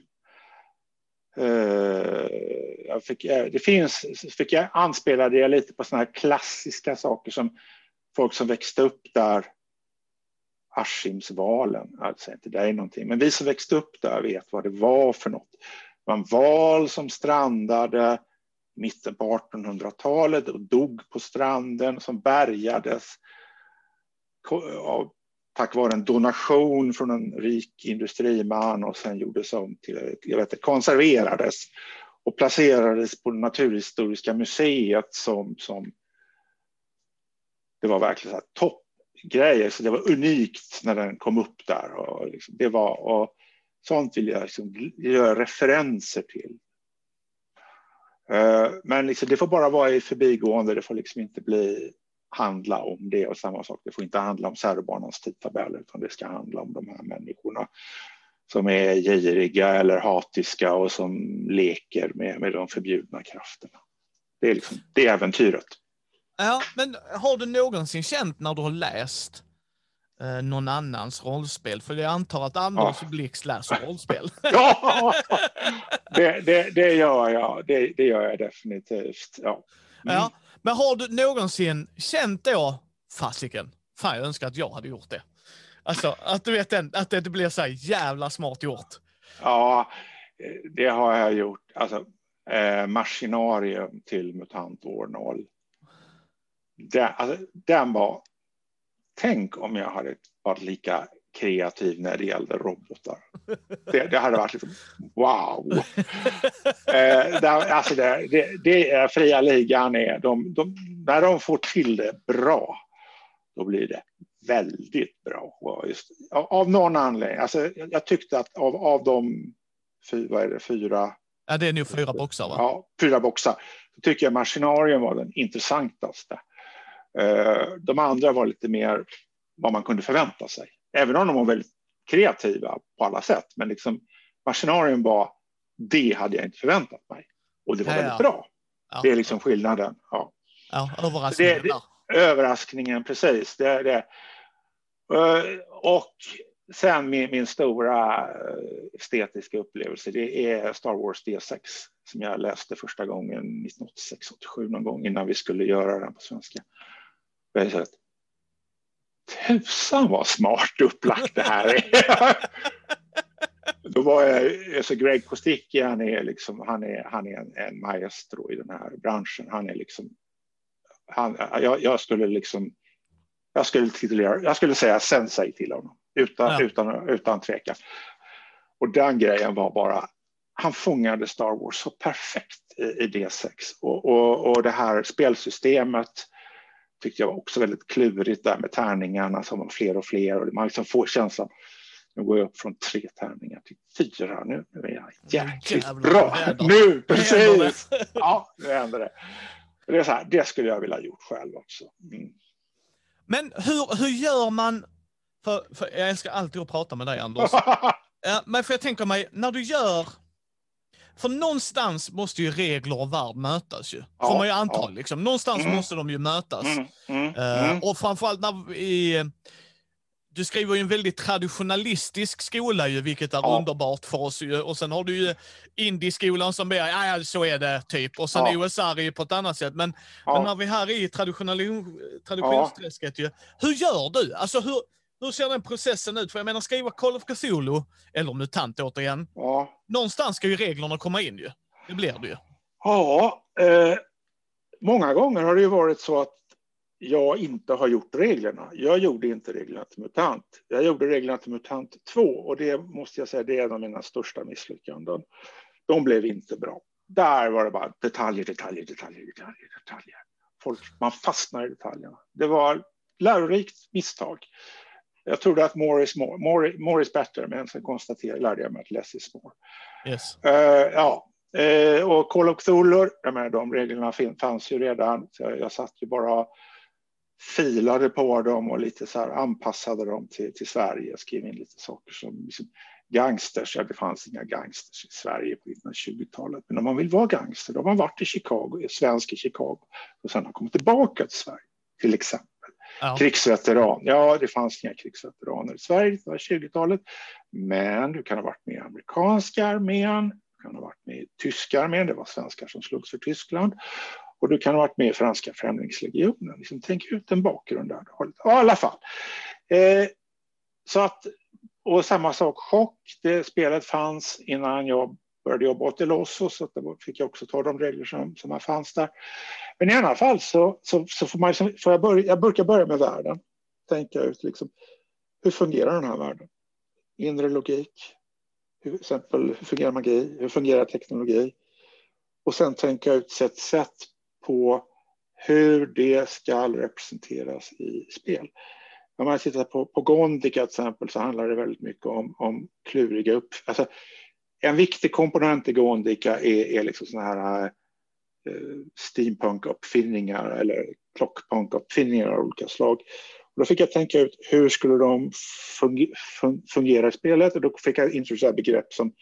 Eh, jag fick, eh, det finns, fick jag, anspelade jag lite på såna här klassiska saker som folk som växte upp där Askimsvalen, alltså inte det är någonting, men vi som växte upp där vet vad det var för något. Det var en val som strandade mitten på 1800-talet och dog på stranden som bärgades av, tack vare en donation från en rik industriman och sen gjordes om till, jag vet inte, konserverades och placerades på Naturhistoriska museet som, som det var verkligen så toppgrejer, så det var unikt när den kom upp där. Och liksom, det var, och sånt vill jag liksom göra referenser till. Eh, men liksom, det får bara vara i förbigående, det får liksom inte bli handla om det och samma sak, det får inte handla om särbarnens tidtabeller utan det ska handla om de här människorna som är giriga eller hatiska och som leker med, med de förbjudna krafterna. Det är, liksom, det är äventyret. Ja, men har du någonsin känt när du har läst eh, någon annans rollspel? För jag antar att Anders ja. Blix läser rollspel. ja, det, det, det, gör jag. Det, det gör jag definitivt. Ja. Mm. ja. Men har du någonsin känt då, fasiken, fan jag önskar att jag hade gjort det. Alltså att du vet den, att det blir så här jävla smart gjort. Ja, det har jag gjort. Alltså, eh, Maskinarium till MUTANT år 0. Den, alltså, den var... Tänk om jag hade varit lika kreativ när det gällde robotar. Det, det hade varit liksom wow. Eh, där, alltså det, det, det är fria ligan är, de, de, när de får till det bra, då blir det väldigt bra. Just, av, av någon anledning. Alltså, jag, tyckte att av, av de fyra, vad är det, fyra Ja, det är nog fyra boxar va? Ja, fyra boxar. Då tycker jag Machinarium var den intressantaste. Eh, de andra var lite mer vad man kunde förvänta sig. Även om de var väldigt kreativa på alla sätt. Men liksom Machinarium var, det hade jag inte förväntat mig. Och det var ja, väldigt ja. bra. Ja. Det är liksom skillnaden. Ja, ja överraskningen. Det, det, överraskningen, precis. Det, det. Eh, och sen min, min stora eh, estetiska upplevelse, det är Star Wars D6 som jag läste första gången 1986-87 någon gång innan vi skulle göra den på svenska. Tusan vad smart upplagt det här är. Då var jag, alltså Greg Kosticki, han är, liksom, han är, han är en, en maestro i den här branschen. Han är liksom, han, jag, jag skulle liksom, jag skulle, titulera, jag skulle säga sensei till honom utan, ja. utan, utan tvekan. Och den grejen var bara, han fångade Star Wars så perfekt i, i D6 och, och, och det här spelsystemet tyckte jag var också väldigt klurigt där med tärningarna som var fler och fler och man liksom får känslan nu går jag upp från tre tärningar till fyra. Nu, nu är jag jäkligt Jävlar, bra. Nu, precis! Ja, nu händer det. Det, är så här, det skulle jag vilja ha gjort själv också. Mm. Men hur, hur gör man, för, för jag älskar alltid att prata med dig Anders. men för jag tänker mig, när du gör för någonstans måste ju regler och värld mötas ju. Ja, får man ju anta. Ja. Liksom. Någonstans mm. måste de ju mötas. Mm, mm, uh, och framförallt när i, du skriver ju en väldigt traditionalistisk skola ju, vilket är ja. underbart för oss ju. Och sen har du ju indieskolan som blir, ja så är det typ. Och sen ja. OSR är ju på ett annat sätt. Men, men när vi här är i traditionsträsket ju, hur gör du? Alltså hur, hur ser den processen ut? För jag menar, skriva Call of Cthulhu, eller MUTANT återigen. Ja. Någonstans ska ju reglerna komma in ju. Det blir det ju. Ja, eh, många gånger har det ju varit så att jag inte har gjort reglerna. Jag gjorde inte reglerna till MUTANT. Jag gjorde reglerna till MUTANT 2 och det måste jag säga, det är en av mina största misslyckanden. De blev inte bra. Där var det bara detaljer, detaljer, detaljer, detaljer, detaljer. Folk, man fastnar i detaljerna. Det var lärorikt misstag. Jag trodde att more is more, more, more is better, men sen konstaterade, lärde jag mig att less is more. Yes. Uh, ja, uh, och Call of Cthulhu, jag menar, de reglerna fanns ju redan. Jag, jag satt ju bara filade på dem och lite så här anpassade dem till, till Sverige. Skrev in lite saker som liksom, gangsters. Ja, det fanns inga gangsters i Sverige på 1920-talet. Men om man vill vara gangster, då har man varit i Chicago, svensk i Chicago och sen har kommit tillbaka till Sverige, till exempel. Ja. Krigsveteran. Ja, det fanns inga krigsveteraner i Sverige, på 20-talet. Men du kan ha varit med i amerikanska armén, du kan ha varit med i tyska armén, det var svenskar som slogs för Tyskland. Och du kan ha varit med i franska främlingslegionen. Liksom, tänk ut en bakgrund där. Ja, I alla fall. Eh, så att, och samma sak, chock. Det spelet fanns innan jag började jobba åt Elosso, så då fick jag också ta de regler som, som fanns där. Men i alla fall så, så, så får, man, får jag, börja, jag brukar börja med världen. Tänka ut liksom, hur fungerar den här världen? Inre logik. Hur, exempel, hur fungerar magi? Hur fungerar teknologi? Och sen tänka ut ett sätt på hur det ska representeras i spel. Om man tittar på, på Gondica till exempel så handlar det väldigt mycket om, om kluriga upp... Alltså, en viktig komponent i Gondika är, är liksom såna här eh, steampunk-uppfinningar eller klockpunk-uppfinningar av olika slag. Och då fick jag tänka ut hur skulle de fungera i spelet och då fick jag introducera begrepp som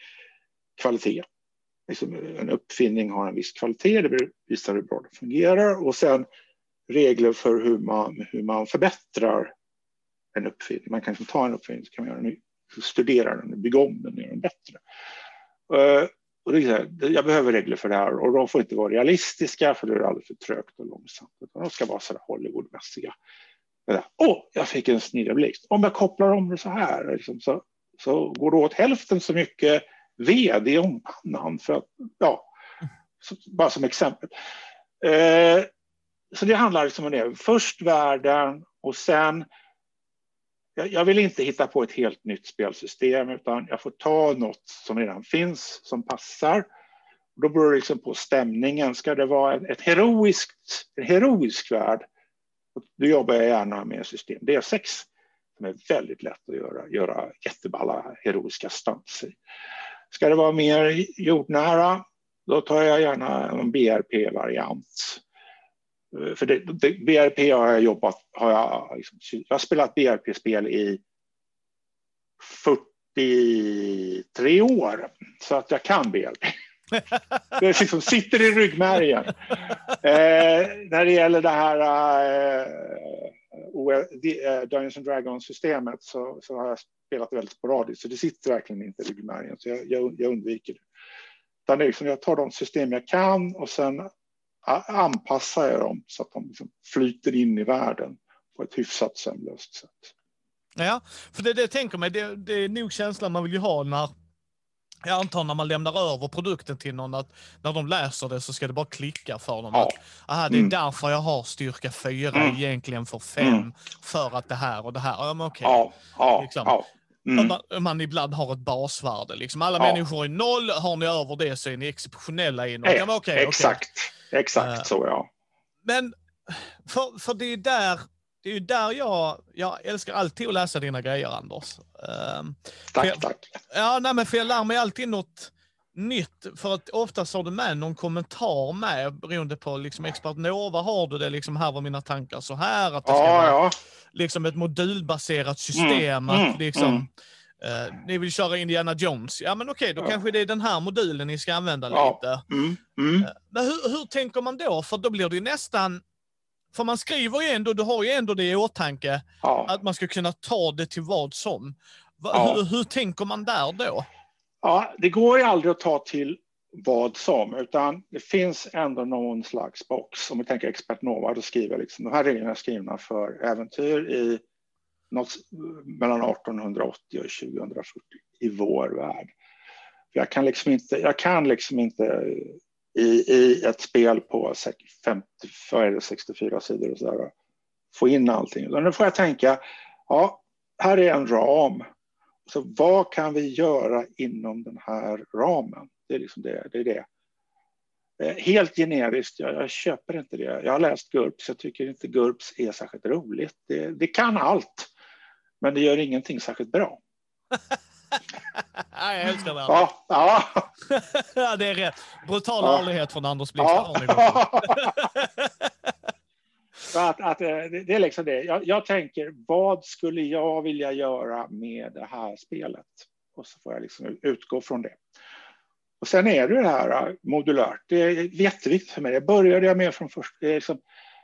kvalitet liksom en uppfinning har en viss kvalitet, det visar hur bra det fungerar och sen regler för hur man, hur man förbättrar en uppfinning. Man kan liksom ta en uppfinning så kan man göra en, studera den, bygga om den och göra den bättre. Eh, och det är här, jag behöver regler för det här och de får inte vara realistiska för det är alldeles för trögt och långsamt. de ska vara så Hollywoodmässiga. Åh, oh, jag fick en snilleblixt. Om jag kopplar om det så här liksom, så, så går det åt hälften så mycket ved i ångpannan. För att, ja, bara som exempel. Eh, så det handlar liksom om det. Först världen och sen jag, jag vill inte hitta på ett helt nytt spelsystem utan jag får ta något som redan finns som passar. Då beror det liksom på stämningen. Ska det vara ett heroiskt, en heroisk värld, då jobbar jag gärna med system D6 som är väldigt lätt att göra, göra jätteballa heroiska stunts i. Ska det vara mer jordnära, då tar jag gärna en BRP-variant. Eh, för det, det, BRP har jag jobbat, har jag, liksom, jag har spelat BRP-spel i 43 år, så att jag kan BRP. Det liksom sitter i ryggmärgen. Eh, när det gäller det här eh, eh Dungeons and Dragons-systemet så, så, har jag spelat väldigt sporadiskt, så det sitter verkligen inte i ryggmärgen, så jag, jag, jag undviker det. Utan liksom, jag tar de system jag kan och sen anpassar jag dem så att de liksom flyter in i världen på ett hyfsat sömlöst sätt. Ja, för det, det tänker mig, det, det är nog känslan man vill ju ha när jag antar när man lämnar över produkten till någon att när de läser det så ska det bara klicka för dem. Ja. Att, aha, det är mm. därför jag har styrka 4 mm. egentligen för 5. Mm. För att det här och det här. Ja, men okej. Ja, ja, liksom. ja. Mm. Man, man, ibland har ett basvärde. Liksom. Alla människor är noll, har ni över det så är ni exceptionella i något. Ja, okay, exakt, okay. Exakt uh, så ja. Men för, för det är där det är ju där jag, jag älskar alltid att läsa dina grejer, Anders. Uh, tack, jag, tack. Ja, nej, men för jag lär mig alltid något nytt, för att oftast har du med någon kommentar med, beroende på liksom expert Nova har du det, liksom här var mina tankar så här, att det ska ja, vara ja. liksom ett modulbaserat system, mm, att mm, liksom mm. Uh, ni vill köra Indiana Jones, ja men okej, då ja. kanske det är den här modulen ni ska använda ja. lite. Mm, uh, men hur, hur tänker man då? För då blir det nästan för man skriver ju ändå, du har ju ändå det i åtanke, ja. att man ska kunna ta det till vad som. Ja. Hur, hur, tänker man där då? Ja, det går ju aldrig att ta till vad som, utan det finns ändå någon slags box. Om vi tänker expert Nova, då skriver liksom, de här reglerna är skrivna för äventyr i något, mellan 1880 och 2040 i vår värld. Jag kan liksom inte, jag kan liksom inte i, i ett spel på 50, 64 sidor och så där, få in allting. Utan får jag tänka, ja, här är en ram. Så vad kan vi göra inom den här ramen? Det är liksom det. det, är det. Eh, helt generiskt, jag, jag, köper inte det. Jag har läst GURPS, jag tycker inte GURPS är särskilt roligt. Det, det kan allt. Men det gör ingenting särskilt bra. jag älskar det. Ja, ja. ja, det är rätt. Brutal Ja. ärlighet från Anders Blix. Ja. Att, att, eh, det det är liksom det. Jag, jag tänker, vad skulle jag vilja göra med det här spelet? Och så får jag liksom utgå från det. Och sen är det det här eh, modulärt. Det är jätteviktigt för mig. Det började jag med från först. Det, liksom,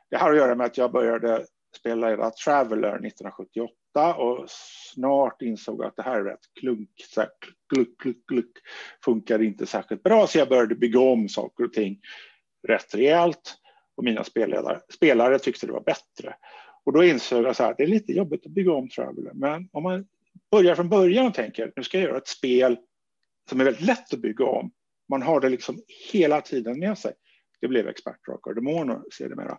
det har att göra med att jag började spela Traveller 1978 och snart insåg att det här är rätt klunk, så här, kluck, kluck, kluck, funkar inte särskilt bra. Så jag började bygga om saker och ting rätt rejält och mina spelledare, spelare tyckte det var bättre. Och då insåg jag så här, det är lite jobbigt att bygga om Traveller, men om man börjar från början och tänker, nu ska jag göra ett spel som är väldigt lätt att bygga om. Man har det liksom hela tiden med sig. Det blev expertdrakar och demoner sedermera.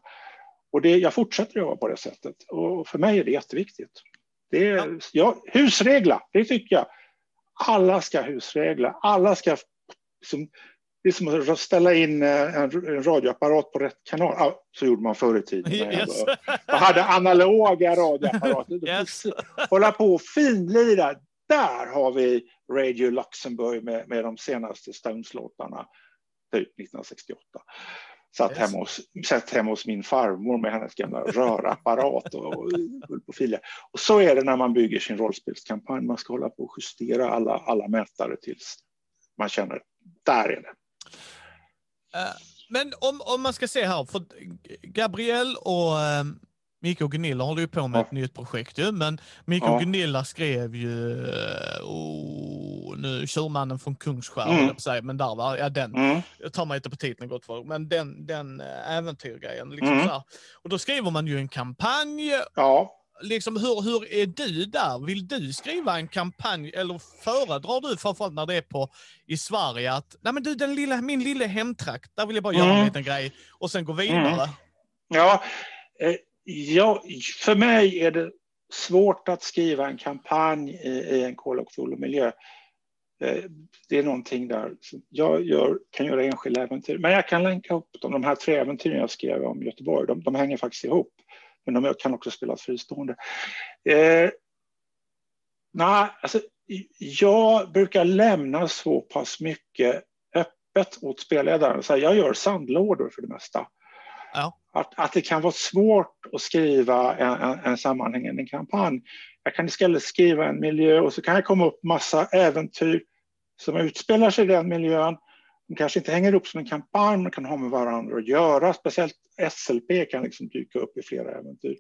Och det, jag fortsätter jobba på det sättet. Och för mig är det jätteviktigt. Det är, ja, husregla, det tycker jag. Alla ska husregla. Alla ska... Liksom, det är som att ställa in eh, en, radioapparat på rätt kanal. Ja, så gjorde man förr i tiden. Yes. jag hade analoga radioapparater. Yes. Hålla på och finlira. Där har vi Radio Luxemburg med, med de senaste Stones-låtarna, typ 1968. Satt hemma, hos, satt hemma hos min farmor med hennes gamla rörapparat och, och och fila. Och så är det när man bygger sin rollspelskampanj. Man ska hålla på och justera alla, alla mätare tills man känner, där är det. Eh, Men om, om man ska se här, för Gabriel och uh, Micke och Gunilla håller ju på med Ja. ett nytt projekt ju, men Micke Ja. och Gunilla skrev ju, uh, oh, nu Tjurmannen från Kungsskär, Mm. säga, men där var, ja den, Mm. jag tar mig inte på titeln gott för, men den, den uh, äventyrgrejen, liksom Mm. så. Och då skriver man ju en kampanj, Ja, liksom hur, hur är du där? Vill du skriva en kampanj eller föredrar du framförallt när det är på i Sverige att nej men du den lilla, min lilla hemtrakt, där vill jag bara göra en Mm. liten grej och sen gå vidare. Ja, eh, ja, för mig är det svårt att skriva en kampanj i, i en Call och miljö. Eh, det är någonting där. Jag gör, kan göra enskilda äventyr, men jag kan länka upp dem. De här tre äventyren jag skrev om Göteborg, de, de hänger faktiskt ihop. Men de kan också spelas fristående. Eh, nej, alltså, jag brukar lämna så pass mycket öppet åt spelledaren. Så här, jag gör sandlådor för det mesta. Ja. Att, att det kan vara svårt att skriva en, en, en sammanhängande kampanj. Jag kan istället skriva en miljö och så kan jag komma upp massa äventyr som utspelar sig i den miljön. De kanske inte hänger ihop som en kampanj, men kan ha med varandra att göra. Speciellt SLP kan liksom dyka upp i flera äventyr.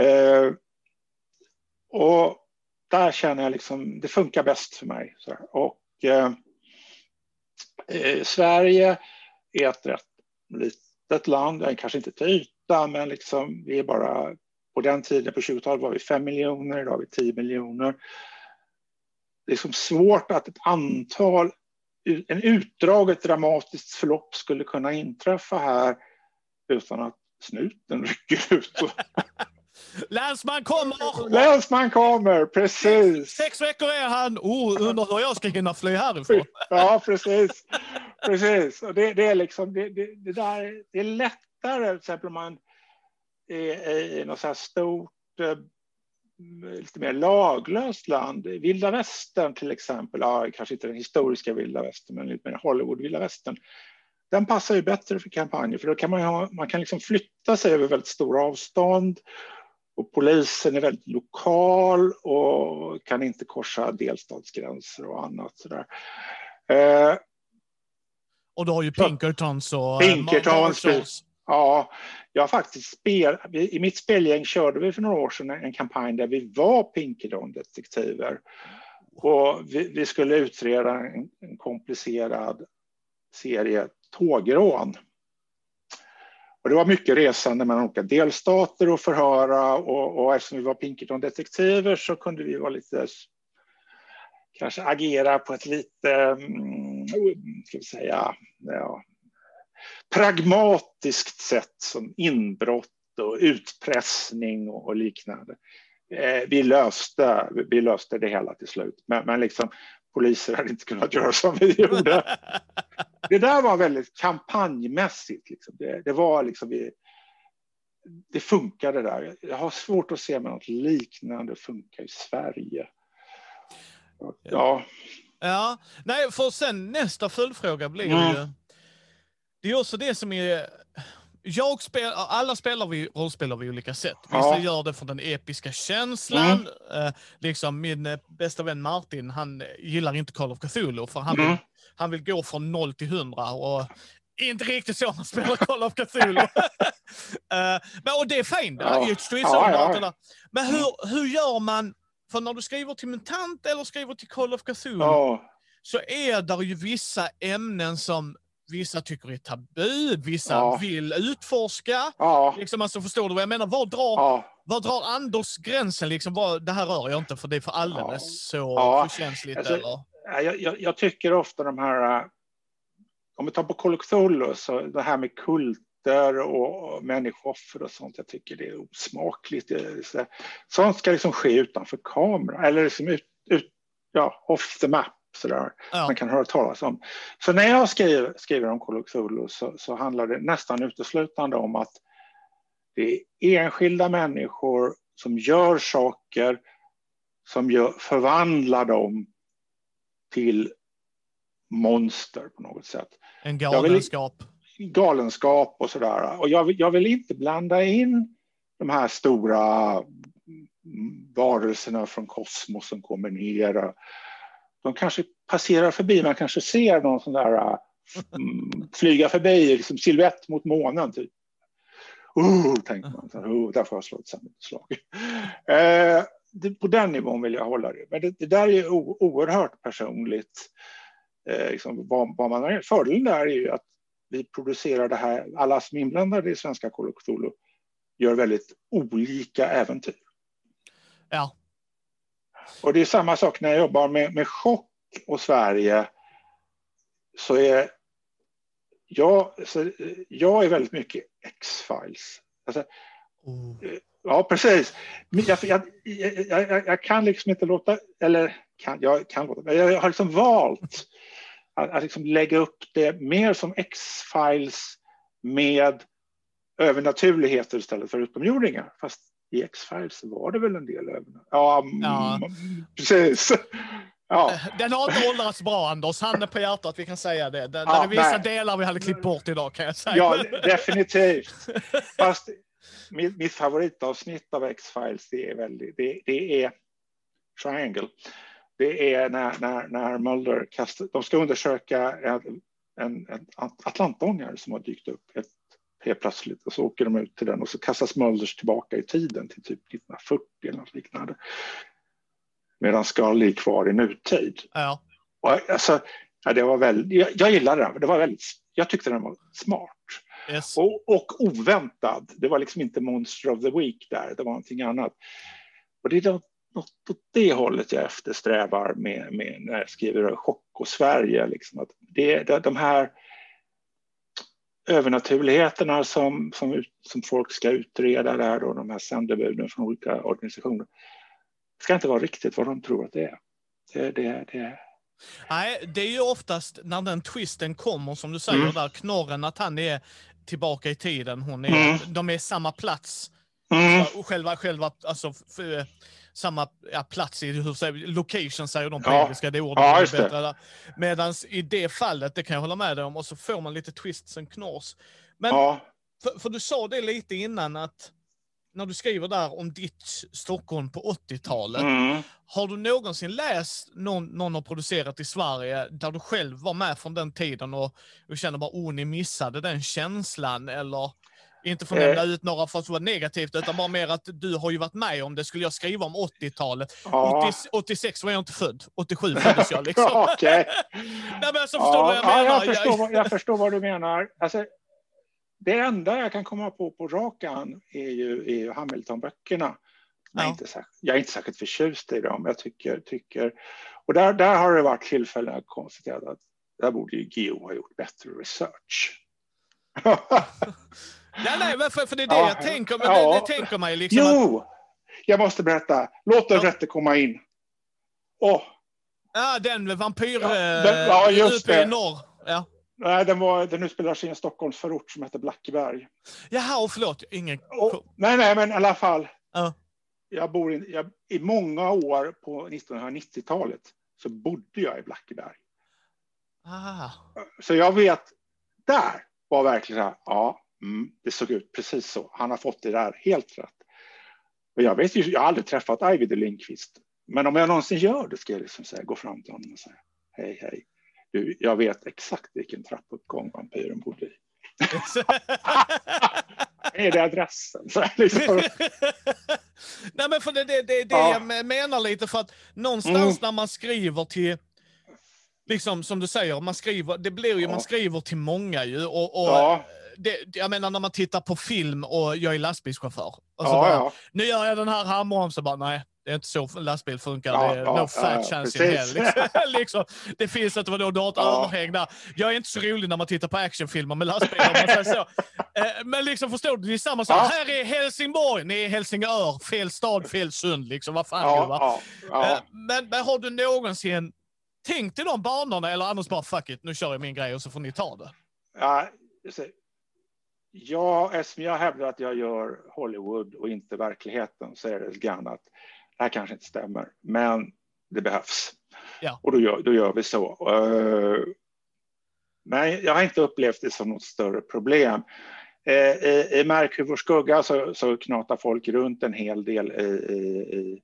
Eh, och där känner jag liksom, det funkar bäst för mig. Så här. Och eh, eh, Sverige är ett rätt litet land, kanske inte till yta, men liksom, vi är bara, på den tiden, på 20-talet var vi 5 miljoner, idag är vi 10 miljoner. Det är som svårt att ett antal, en utdraget dramatiskt förlopp skulle kunna inträffa här utan att snuten rycker ut. Länsman kommer! Länsman kommer, precis. Sex veckor är han! Oh, undrar hur jag ska hinna fly härifrån. Ja, precis. precis. Och det, det är liksom, det, det, det där, det är lättare, till exempel om man är i något så här stort, eh, lite mer laglöst land. Vilda västern till exempel, ja, kanske inte den historiska vilda västern, men lite mer Hollywood vilda västern. Den passar ju bättre för kampanjer, för då kan man, ha, man kan liksom flytta sig över väldigt stora avstånd och polisen är väldigt lokal och kan inte korsa delstatsgränser och annat. Sådär. Eh, Och du har ju Pinkertons och... Pinkertons, eh, Marshalls. ja, jag faktiskt spel, I mitt spelgäng körde vi för några år sedan en kampanj där vi var Pinkerton-detektiver. Och vi, vi skulle utreda en, en komplicerad serie tågrån. Och det var mycket resande mellan olika delstater och förhöra och, och eftersom vi var Pinkerton-detektiver så kunde vi vara lite kanske agera på ett lite, mm, ska vi säga, ja, pragmatiskt sätt som inbrott och utpressning och, och liknande. Eh, vi, löste, vi löste det hela till slut, men, men liksom, poliser hade inte kunnat göra som vi gjorde. Det där var väldigt kampanjmässigt. Liksom. Det, det, var liksom vi, det funkar det där. Jag har svårt att se något liknande funka i Sverige. Ja. Ja, nej, för sen nästa följdfråga blir Mm. ju... Det är också det som är... Jag spel, alla spelar vi rollspel av olika sätt. Vissa Ja. gör det för den episka känslan. Eh, liksom min eh, bästa vän Martin, han gillar inte Call of Cthulhu för han, Mm. vill, han vill gå från 0 till 100 och inte riktigt så man spelar Call of Cthulhu. Eh, men, och det är fint. Ja. Ja. Ja, Ja, ja. ja. Men hur, hur gör man? För när du skriver till MUTANT eller skriver till Call of Cthulhu Ja. så är det ju vissa ämnen som vissa tycker är tabu, vissa Ja. vill utforska. Ja. Liksom, alltså, förstår du vad jag menar? Var drar, Ja. var drar Anders gränsen? Liksom, vad, det här rör jag inte för det är för alldeles Ja. så Ja. känsligt. Alltså, eller? Ja, Jag, jag, jag tycker ofta de här, äh, om vi tar på Cthulhu, så det här med kulter och, människooffer och sånt, jag tycker det är osmakligt. Det sånt ska liksom ske utanför kamera, eller liksom ut, ut, ja, off the map. Sådär. Ja. Man kan höra talas om. Så när jag skriver, skriver om Call så, så handlar det nästan uteslutande om att det är enskilda människor som gör saker som gör, förvandlar dem till monster på något sätt. En vill- galenskap. Galenskap och sådär. Och jag, vill- jag vill inte blanda in de här stora varelserna från kosmos som kommer ner. De kanske passerar förbi, man kanske ser någon sån där äh, mm, flyga förbi, liksom silhuett mot månen. Typ. Oh, tänker man, oh, där får jag slå ett sammanslag. Eh, det, på den nivån vill jag hålla det. Men det, det där är o, oerhört personligt. Eh, liksom, vad, vad man har. Fördelen där är ju att vi producerar det här, alla som är inblandade i svenska Kolo gör väldigt olika äventyr. Ja. Och det är samma sak när jag jobbar med, med chock och Sverige. Så är jag, så jag är väldigt mycket X-Files. Alltså, Oh. ja, precis. Jag, jag, jag, jag, jag kan liksom inte låta, eller kan, jag kan låta, men jag har liksom valt att, att liksom lägga upp det mer som X-Files med övernaturligheter istället för utomjordingar. Fast i X-Files var det väl en del övernaturligheter? Ja, mm, Ja. precis. Ja. Den har inte åldrats bra Anders, handen på hjärtat, vi kan säga det. Det, Ja, är vissa nej. delar vi hade klippt bort idag kan jag säga. Ja, definitivt. Fast mitt, mitt favoritavsnitt av X-Files det är, väldigt, det, det är Triangle. Det är när, när, när Mulder kastar, de ska undersöka en, en, en atlantångare som har dykt upp ett, helt plötsligt och så åker de ut till den och så kastas Mulders tillbaka i tiden till typ 1940 eller något liknande. Medan Scully är kvar i nutid. Ja. Och alltså, ja, det var väldigt, jag, jag gillade den, det var väldigt, jag tyckte den var smart. Yes. Och, och oväntad. Det var liksom inte Monster of the Week där, det var någonting annat. Och det är något, något åt det hållet jag eftersträvar med, med när jag skriver Chock och Sverige. Liksom att det, det, de här övernaturligheterna som, som, som folk ska utreda där och de här sändebuden från olika organisationer ska inte vara riktigt vad de tror att det är. Det, det, det, Nej, det är ju oftast när den twisten kommer, som du säger Mm. där, knorren att han är tillbaka i tiden, hon är, Mm. de är samma plats. Mm, Och Själva, själva, alltså, f- eh, samma ja, plats i, hur säger, vi, location säger de på Ja. engelska, det ordet Ja, är bättre. Medan i det fallet, det kan jag hålla med dig om, och så får man lite twists and knors. Men ja, för, för du sa det lite innan att när du skriver där om ditt Stockholm på 80-talet, mm. har du någonsin läst någon, någon har producerat i Sverige där du själv var med från den tiden och, och känner bara oh, ni missade den känslan eller inte för att Eh. nämna ut några för att vara negativt utan bara mer att du har ju varit med om det. Skulle jag skriva om 80-talet? ja. 80, 86 var jag inte född. 87 föddes jag liksom. Okej. Nej men alltså förstår du Ja, vad jag ja, menar? jag, förstår, jag förstår vad du menar. Alltså, det enda jag kan komma på på rakan är ju, är ju Hamilton-böckerna. Jag, är Ja. inte särskilt- jag är inte särskilt förtjust i dem. Jag tycker, tycker, och där, där har det varit tillfällen jag konstaterat att där borde ju Geo ha gjort bättre research. Ja, nej, men för, det är det Ja, jag tänker, men ja. det, det tänker man ju liksom. Att, jo, jag måste berätta. Låt den Ja. rätte komma in. Åh, ja, den med vampyr... Ja, eh, den- ja, just uppe i det. norr. Ja. Nej, den, var, den utspelar sig i en Stockholmsförort som heter Blackeberg. Jaha, och förlåt. Ingen... Och, nej, nej, men i alla fall. Ja. Jag bor i, jag, I många år på 1990-talet så bodde jag i Blackeberg. Ah. Så jag vet, där var verkligen så här, ja, mm, det såg ut precis så. Han har fått det där helt rätt. Och jag vet ju, jag har aldrig träffat Ajvide Lindqvist. Men om jag någonsin gör det ska jag liksom säga, gå fram till honom och säga, hej, hej. Du, jag vet exakt vilken trappuppgång vampyren bodde i. är det adressen? Så liksom. Nej, men för det är det, det, det ja. jag menar lite, för att någonstans mm. när man skriver till liksom som du säger, man skriver, det blir ju, ja. man skriver till många ju. Och, och ja. Det, jag menar när man tittar på film och jag är lastbilschaufför. Och så ja, bara, Nu gör jag den här så bara nej. Det är inte så lastbil funkar. Ja, det är no fat chance in hell. Liksom. liksom. Det finns inte, vadå, du har ett ja. överhäng där. Jag är inte så rolig när man tittar på actionfilmer med lastbilar. så. Eh, men liksom förstår du, det är samma sak. Här är Helsingborg, ni är Helsingör, fel stad, fel sund. Liksom. Vad fan, ja, ja, men, men har du någonsin tänkt i de banorna eller annars bara fuck it, nu kör jag min grej och så får ni ta det? Ja, ja eftersom jag hävdar att jag gör Hollywood och inte verkligheten så är det grann att det här kanske inte stämmer, men det behövs. Ja. Och då gör, då gör vi så. Uh, men jag har inte upplevt det som något större problem. Uh, I, i Märk vår skugga så, så knatar folk runt en hel del i, i, i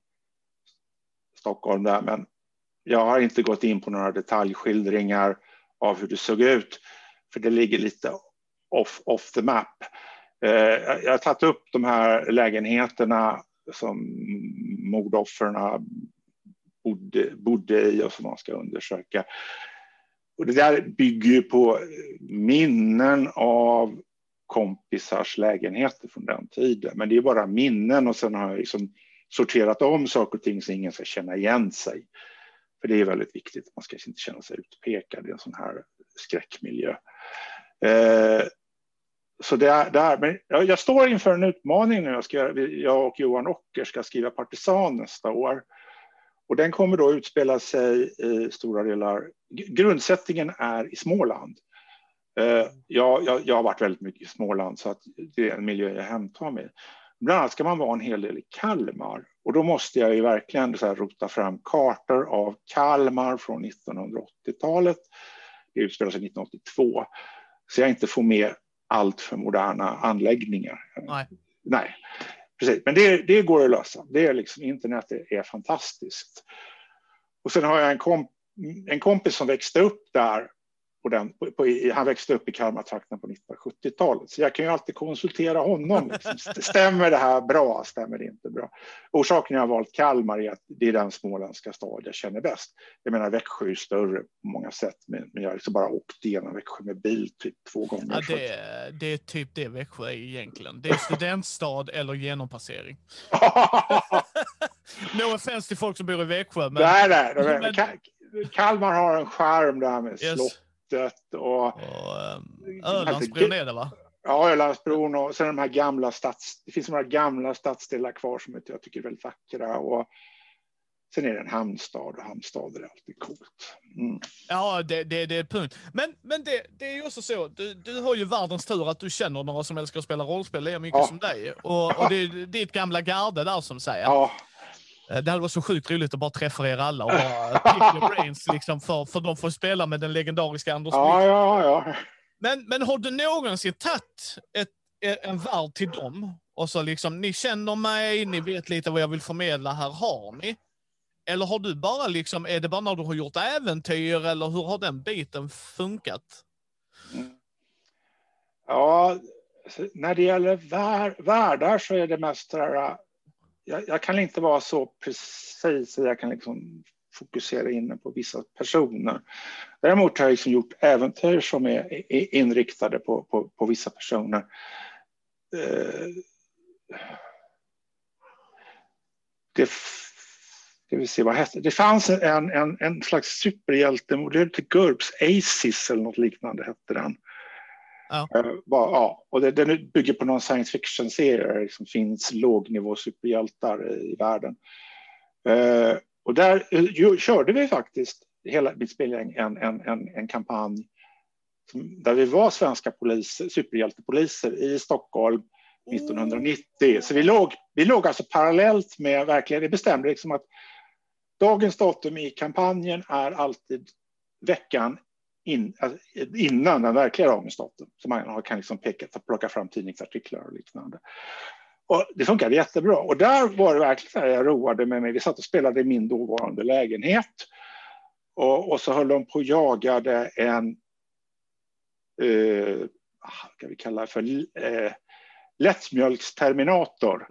Stockholm där, men jag har inte gått in på några detaljskildringar av hur det såg ut, för det ligger lite off, off the map. Eh, jag har tagit upp de här lägenheterna som mordoffren bodde, bodde i och som man ska undersöka. Och det där bygger ju på minnen av kompisars lägenheter från den tiden. Men det är bara minnen och sen har jag liksom sorterat om saker och ting så ingen ska känna igen sig. För det är väldigt viktigt, man ska inte känna sig utpekad i en sån här skräckmiljö. Eh, så det är, det är, men jag, jag, står inför en utmaning nu. Jag, ska, jag och Johan Ocker ska skriva Partisan nästa år. Och den kommer då utspela sig i stora delar. Grundsättningen är i Småland. Uh, jag, jag, jag, har varit väldigt mycket i Småland så att det är en miljö jag hämtar mig. Bland annat ska man vara en hel del i Kalmar och då måste jag ju verkligen så här rota fram kartor av Kalmar från 1980-talet. Det utspelar sig 1982 så jag inte får med allt för moderna anläggningar. Nej. Nej. Precis. Men det, det går att lösa. Det är liksom, internet är, är fantastiskt. Och sen har jag en, komp en kompis som växte upp där den, på, på, han växte upp i Kalmartrakten på 1970-talet, så jag kan ju alltid konsultera honom. Liksom. Stämmer det här bra? Stämmer det inte bra? Orsaken jag har valt Kalmar är att det är den småländska stad jag känner bäst. Jag menar Växjö är större på många sätt, men, jag har liksom bara åkt igenom Växjö med bil typ två gånger. Ja, det, är, det är typ det Växjö är egentligen. Det är studentstad eller genompassering. no offense till folk som bor i Växjö. Men... Nej, nej. Men... Kalmar har en skärm där med yes. slott Slottet och... och um, Ölandsbron är det va? Ja, Ölandsbron och sen de här gamla stads... Det finns några gamla stadsdelar kvar som jag tycker är väldigt vackra. Och sen är det en hamnstad och hamnstad är alltid coolt. Mm. Ja, det, det, det är punkt. Men, men det, det är ju också så, du, du har ju världens tur att du känner några som älskar att spela rollspel lika mycket ja. som dig. Och, och det är ditt gamla garde där som säger. Ja. Eh, det hade varit så sjukt roligt att bara träffa er alla och bara pick your brains, liksom, för, för de får spela med den legendariska Anders ja, ja, ja. Men, men har du någonsin tagit ett, en värld till dem och så liksom, ni känner mig, ni vet lite vad jag vill förmedla, här har ni. Eller har du bara liksom, är det bara när du har gjort äventyr eller hur har den biten funkat? Ja, när det gäller vär, världar så är det mest här, jag, jag, kan inte vara så precis jag kan liksom fokusera in på vissa personer. Däremot har jag liksom gjort äventyr som är inriktade på, på, på vissa personer. Eh, det, ska vi se, vad hette det? fanns en, en, en slags superhjältemodell till GURPS, ACES eller något liknande hette den. Ja. Uh, ja, och det, den bygger på någon science fiction-serie där det liksom finns lågnivå superhjältar i världen. Uh, och där uh, körde vi faktiskt, hela mitt spelgäng, en, en, en, en kampanj där vi var svenska poliser, superhjältepoliser i Stockholm 1990. Så vi låg, vi låg alltså parallellt med verkligen, det bestämde liksom att dagens datum i kampanjen är alltid veckan in, alltså innan den verkliga dagens. Så man kan liksom peka, plocka fram tidningsartiklar och liknande. Och det funkade jättebra. Och där var det verkligen så här, jag roade med mig. Vi satt och spelade i min dåvarande lägenhet. Och, och så höll de på och jagade en, eh, ah, vad vi kalla det för, eh, lättmjölksterminator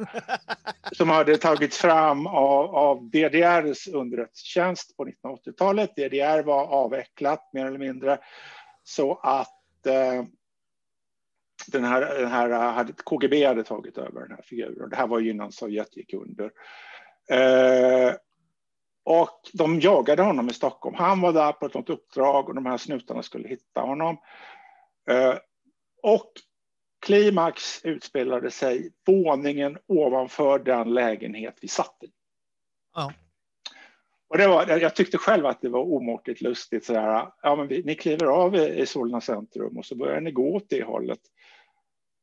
som hade tagits fram av, av DDRs underrättelsetjänst på 1980-talet. DDR var avvecklat mer eller mindre så att eh, den här, den här hade, KGB hade tagit över den här figuren. Det här var ju innan Sovjet gick under. Eh, och de jagade honom i Stockholm. Han var där på ett uppdrag och de här snutarna skulle hitta honom. Eh, och klimax utspelade sig våningen ovanför den lägenhet vi satt i. Ja. Och det var, jag tyckte själv att det var omåttligt lustigt. Sådär, ja, men vi, ni kliver av i Solna centrum och så börjar ni gå åt det hållet.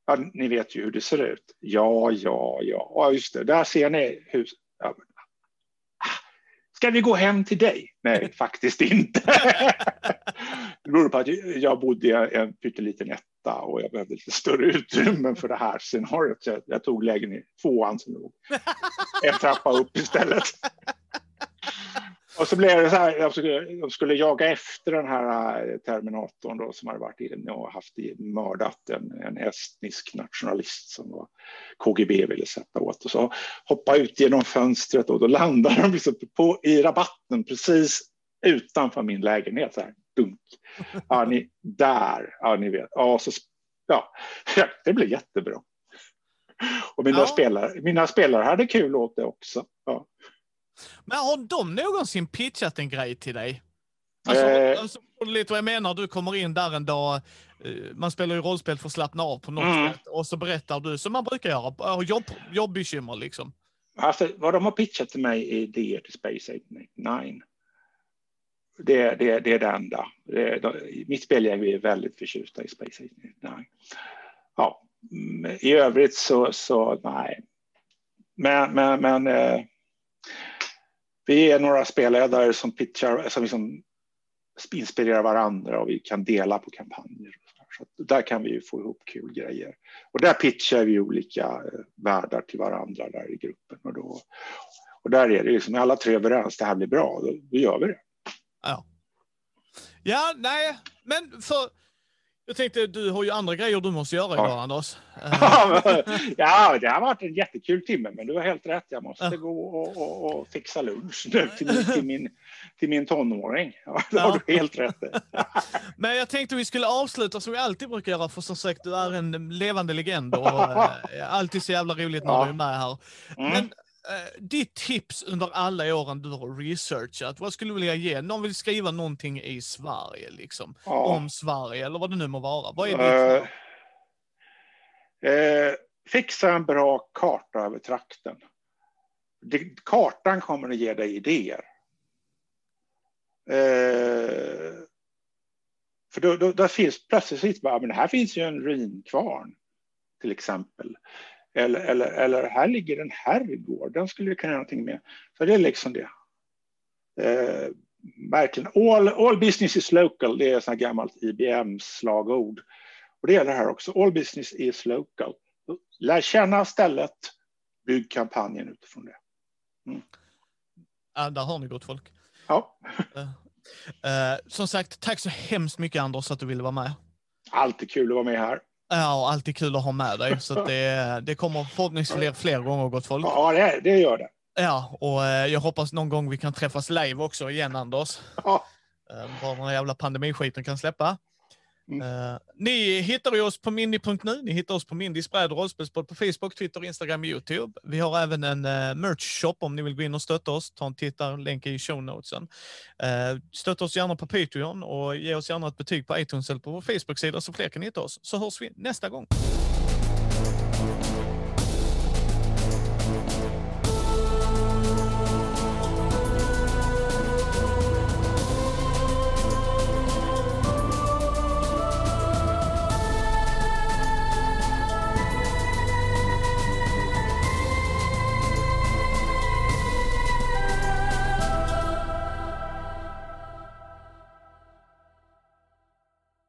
Ja, ni vet ju hur det ser ut. Ja, ja, ja. ja just det, där ser ni hus. Ja, Ska vi gå hem till dig? Nej, faktiskt inte. det beror på att jag bodde i en pytteliten etta och jag behövde lite större utrymmen för det här scenariot. Så jag tog lägenhet tvåan som låg en trappa upp istället. Och så blev det så här, de skulle, de skulle jaga efter den här eh, Terminatorn då, som hade varit inne och haft mördat en, en estnisk nationalist som var, KGB ville sätta åt. Och så hoppa ut genom fönstret och då landade de liksom på, i rabatten precis utanför min lägenhet. Så här, dunk. Ja, ni, där, ja ni vet. Ja, så, ja, det blev jättebra. Och mina, ja. spelare, mina spelare hade kul åt det också. Ja. Men har de någonsin pitchat en grej till dig? Alltså, eh. alltså, lite vad jag menar, du kommer in där en dag, eh, man spelar ju rollspel för att slappna av på något mm. sätt, och så berättar du som man brukar göra, jobb, jobbekymmer liksom. Alltså, vad de har pitchat till mig är idéer till Space 89. Det, det, det är det enda. Det, det, mitt spelgäng är väldigt förtjusta i Space 89. Ja, mm, I övrigt så, så nej. Men, men, men eh, vi är några spelledare som pitchar, som liksom inspirerar varandra och vi kan dela på kampanjer. Så där kan vi få ihop kul grejer. Och där pitchar vi olika eh, världar till varandra där i gruppen. Och, då, och där är det liksom alla tre överens, det här blir bra, då, då gör vi det. Ja. Ja, nej, men för jag tänkte, du har ju andra grejer du måste göra idag, ja. Anders. ja, det har varit en jättekul timme, men du har helt rätt. Jag måste ja. gå och, och, och, fixa lunch nu till, till, min, till min tonåring. Ja, det har du helt rätt Men jag tänkte vi skulle avsluta som vi alltid brukar göra, för som sagt, du är en levande legend och äh, alltid så jävla roligt när du är med här. Mm. Men eh, ditt tips under alla åren du har researchat, vad skulle du vilja ge? Någon vill skriva någonting i Sverige, liksom, ja. om Sverige, eller vad det nu må vara. Vad är ditt uh, uh, Fixa en bra karta över trakten. Det, kartan kommer att ge dig idéer. Uh, för då, då, där finns plötsligt, bara, men här finns ju en ruinkvarn till exempel. Eller, eller, eller här ligger en herrgård, den skulle vi kunna göra någonting med. Så det är liksom det. Eh, verkligen. All, all business is local, det är ett gammalt IBM-slagord. Och det gäller här också. All business is local. Lär känna stället, bygg kampanjen utifrån det. Mm. Ja, där har ni gott folk. Ja. Uh, uh, som sagt, tack så hemskt mycket Anders att du ville vara med. Alltid kul att vara med här. Ja, alltid kul att ha med dig. Så det, det kommer förhoppningsvis fler, fler gånger, gott folk. Ja, det, det gör det. Ja, och eh, jag hoppas någon gång vi kan träffas live också igen, Anders. Ja. Eh, bara den jävla pandemiskiten kan släppa. Mm. Uh, ni hittar ju oss på mindy.nu, ni hittar oss på Mindys bräd och rollspelspodd på Facebook, Twitter, Instagram och Youtube. Vi har även en uh, merch-shop om ni vill gå in och stötta oss. Ta en titt där, länk i show notesen. Uh, stötta oss gärna på Patreon och ge oss gärna ett betyg på iTunes eller på vår Facebook-sida så fler kan hitta oss. Så hörs vi nästa gång.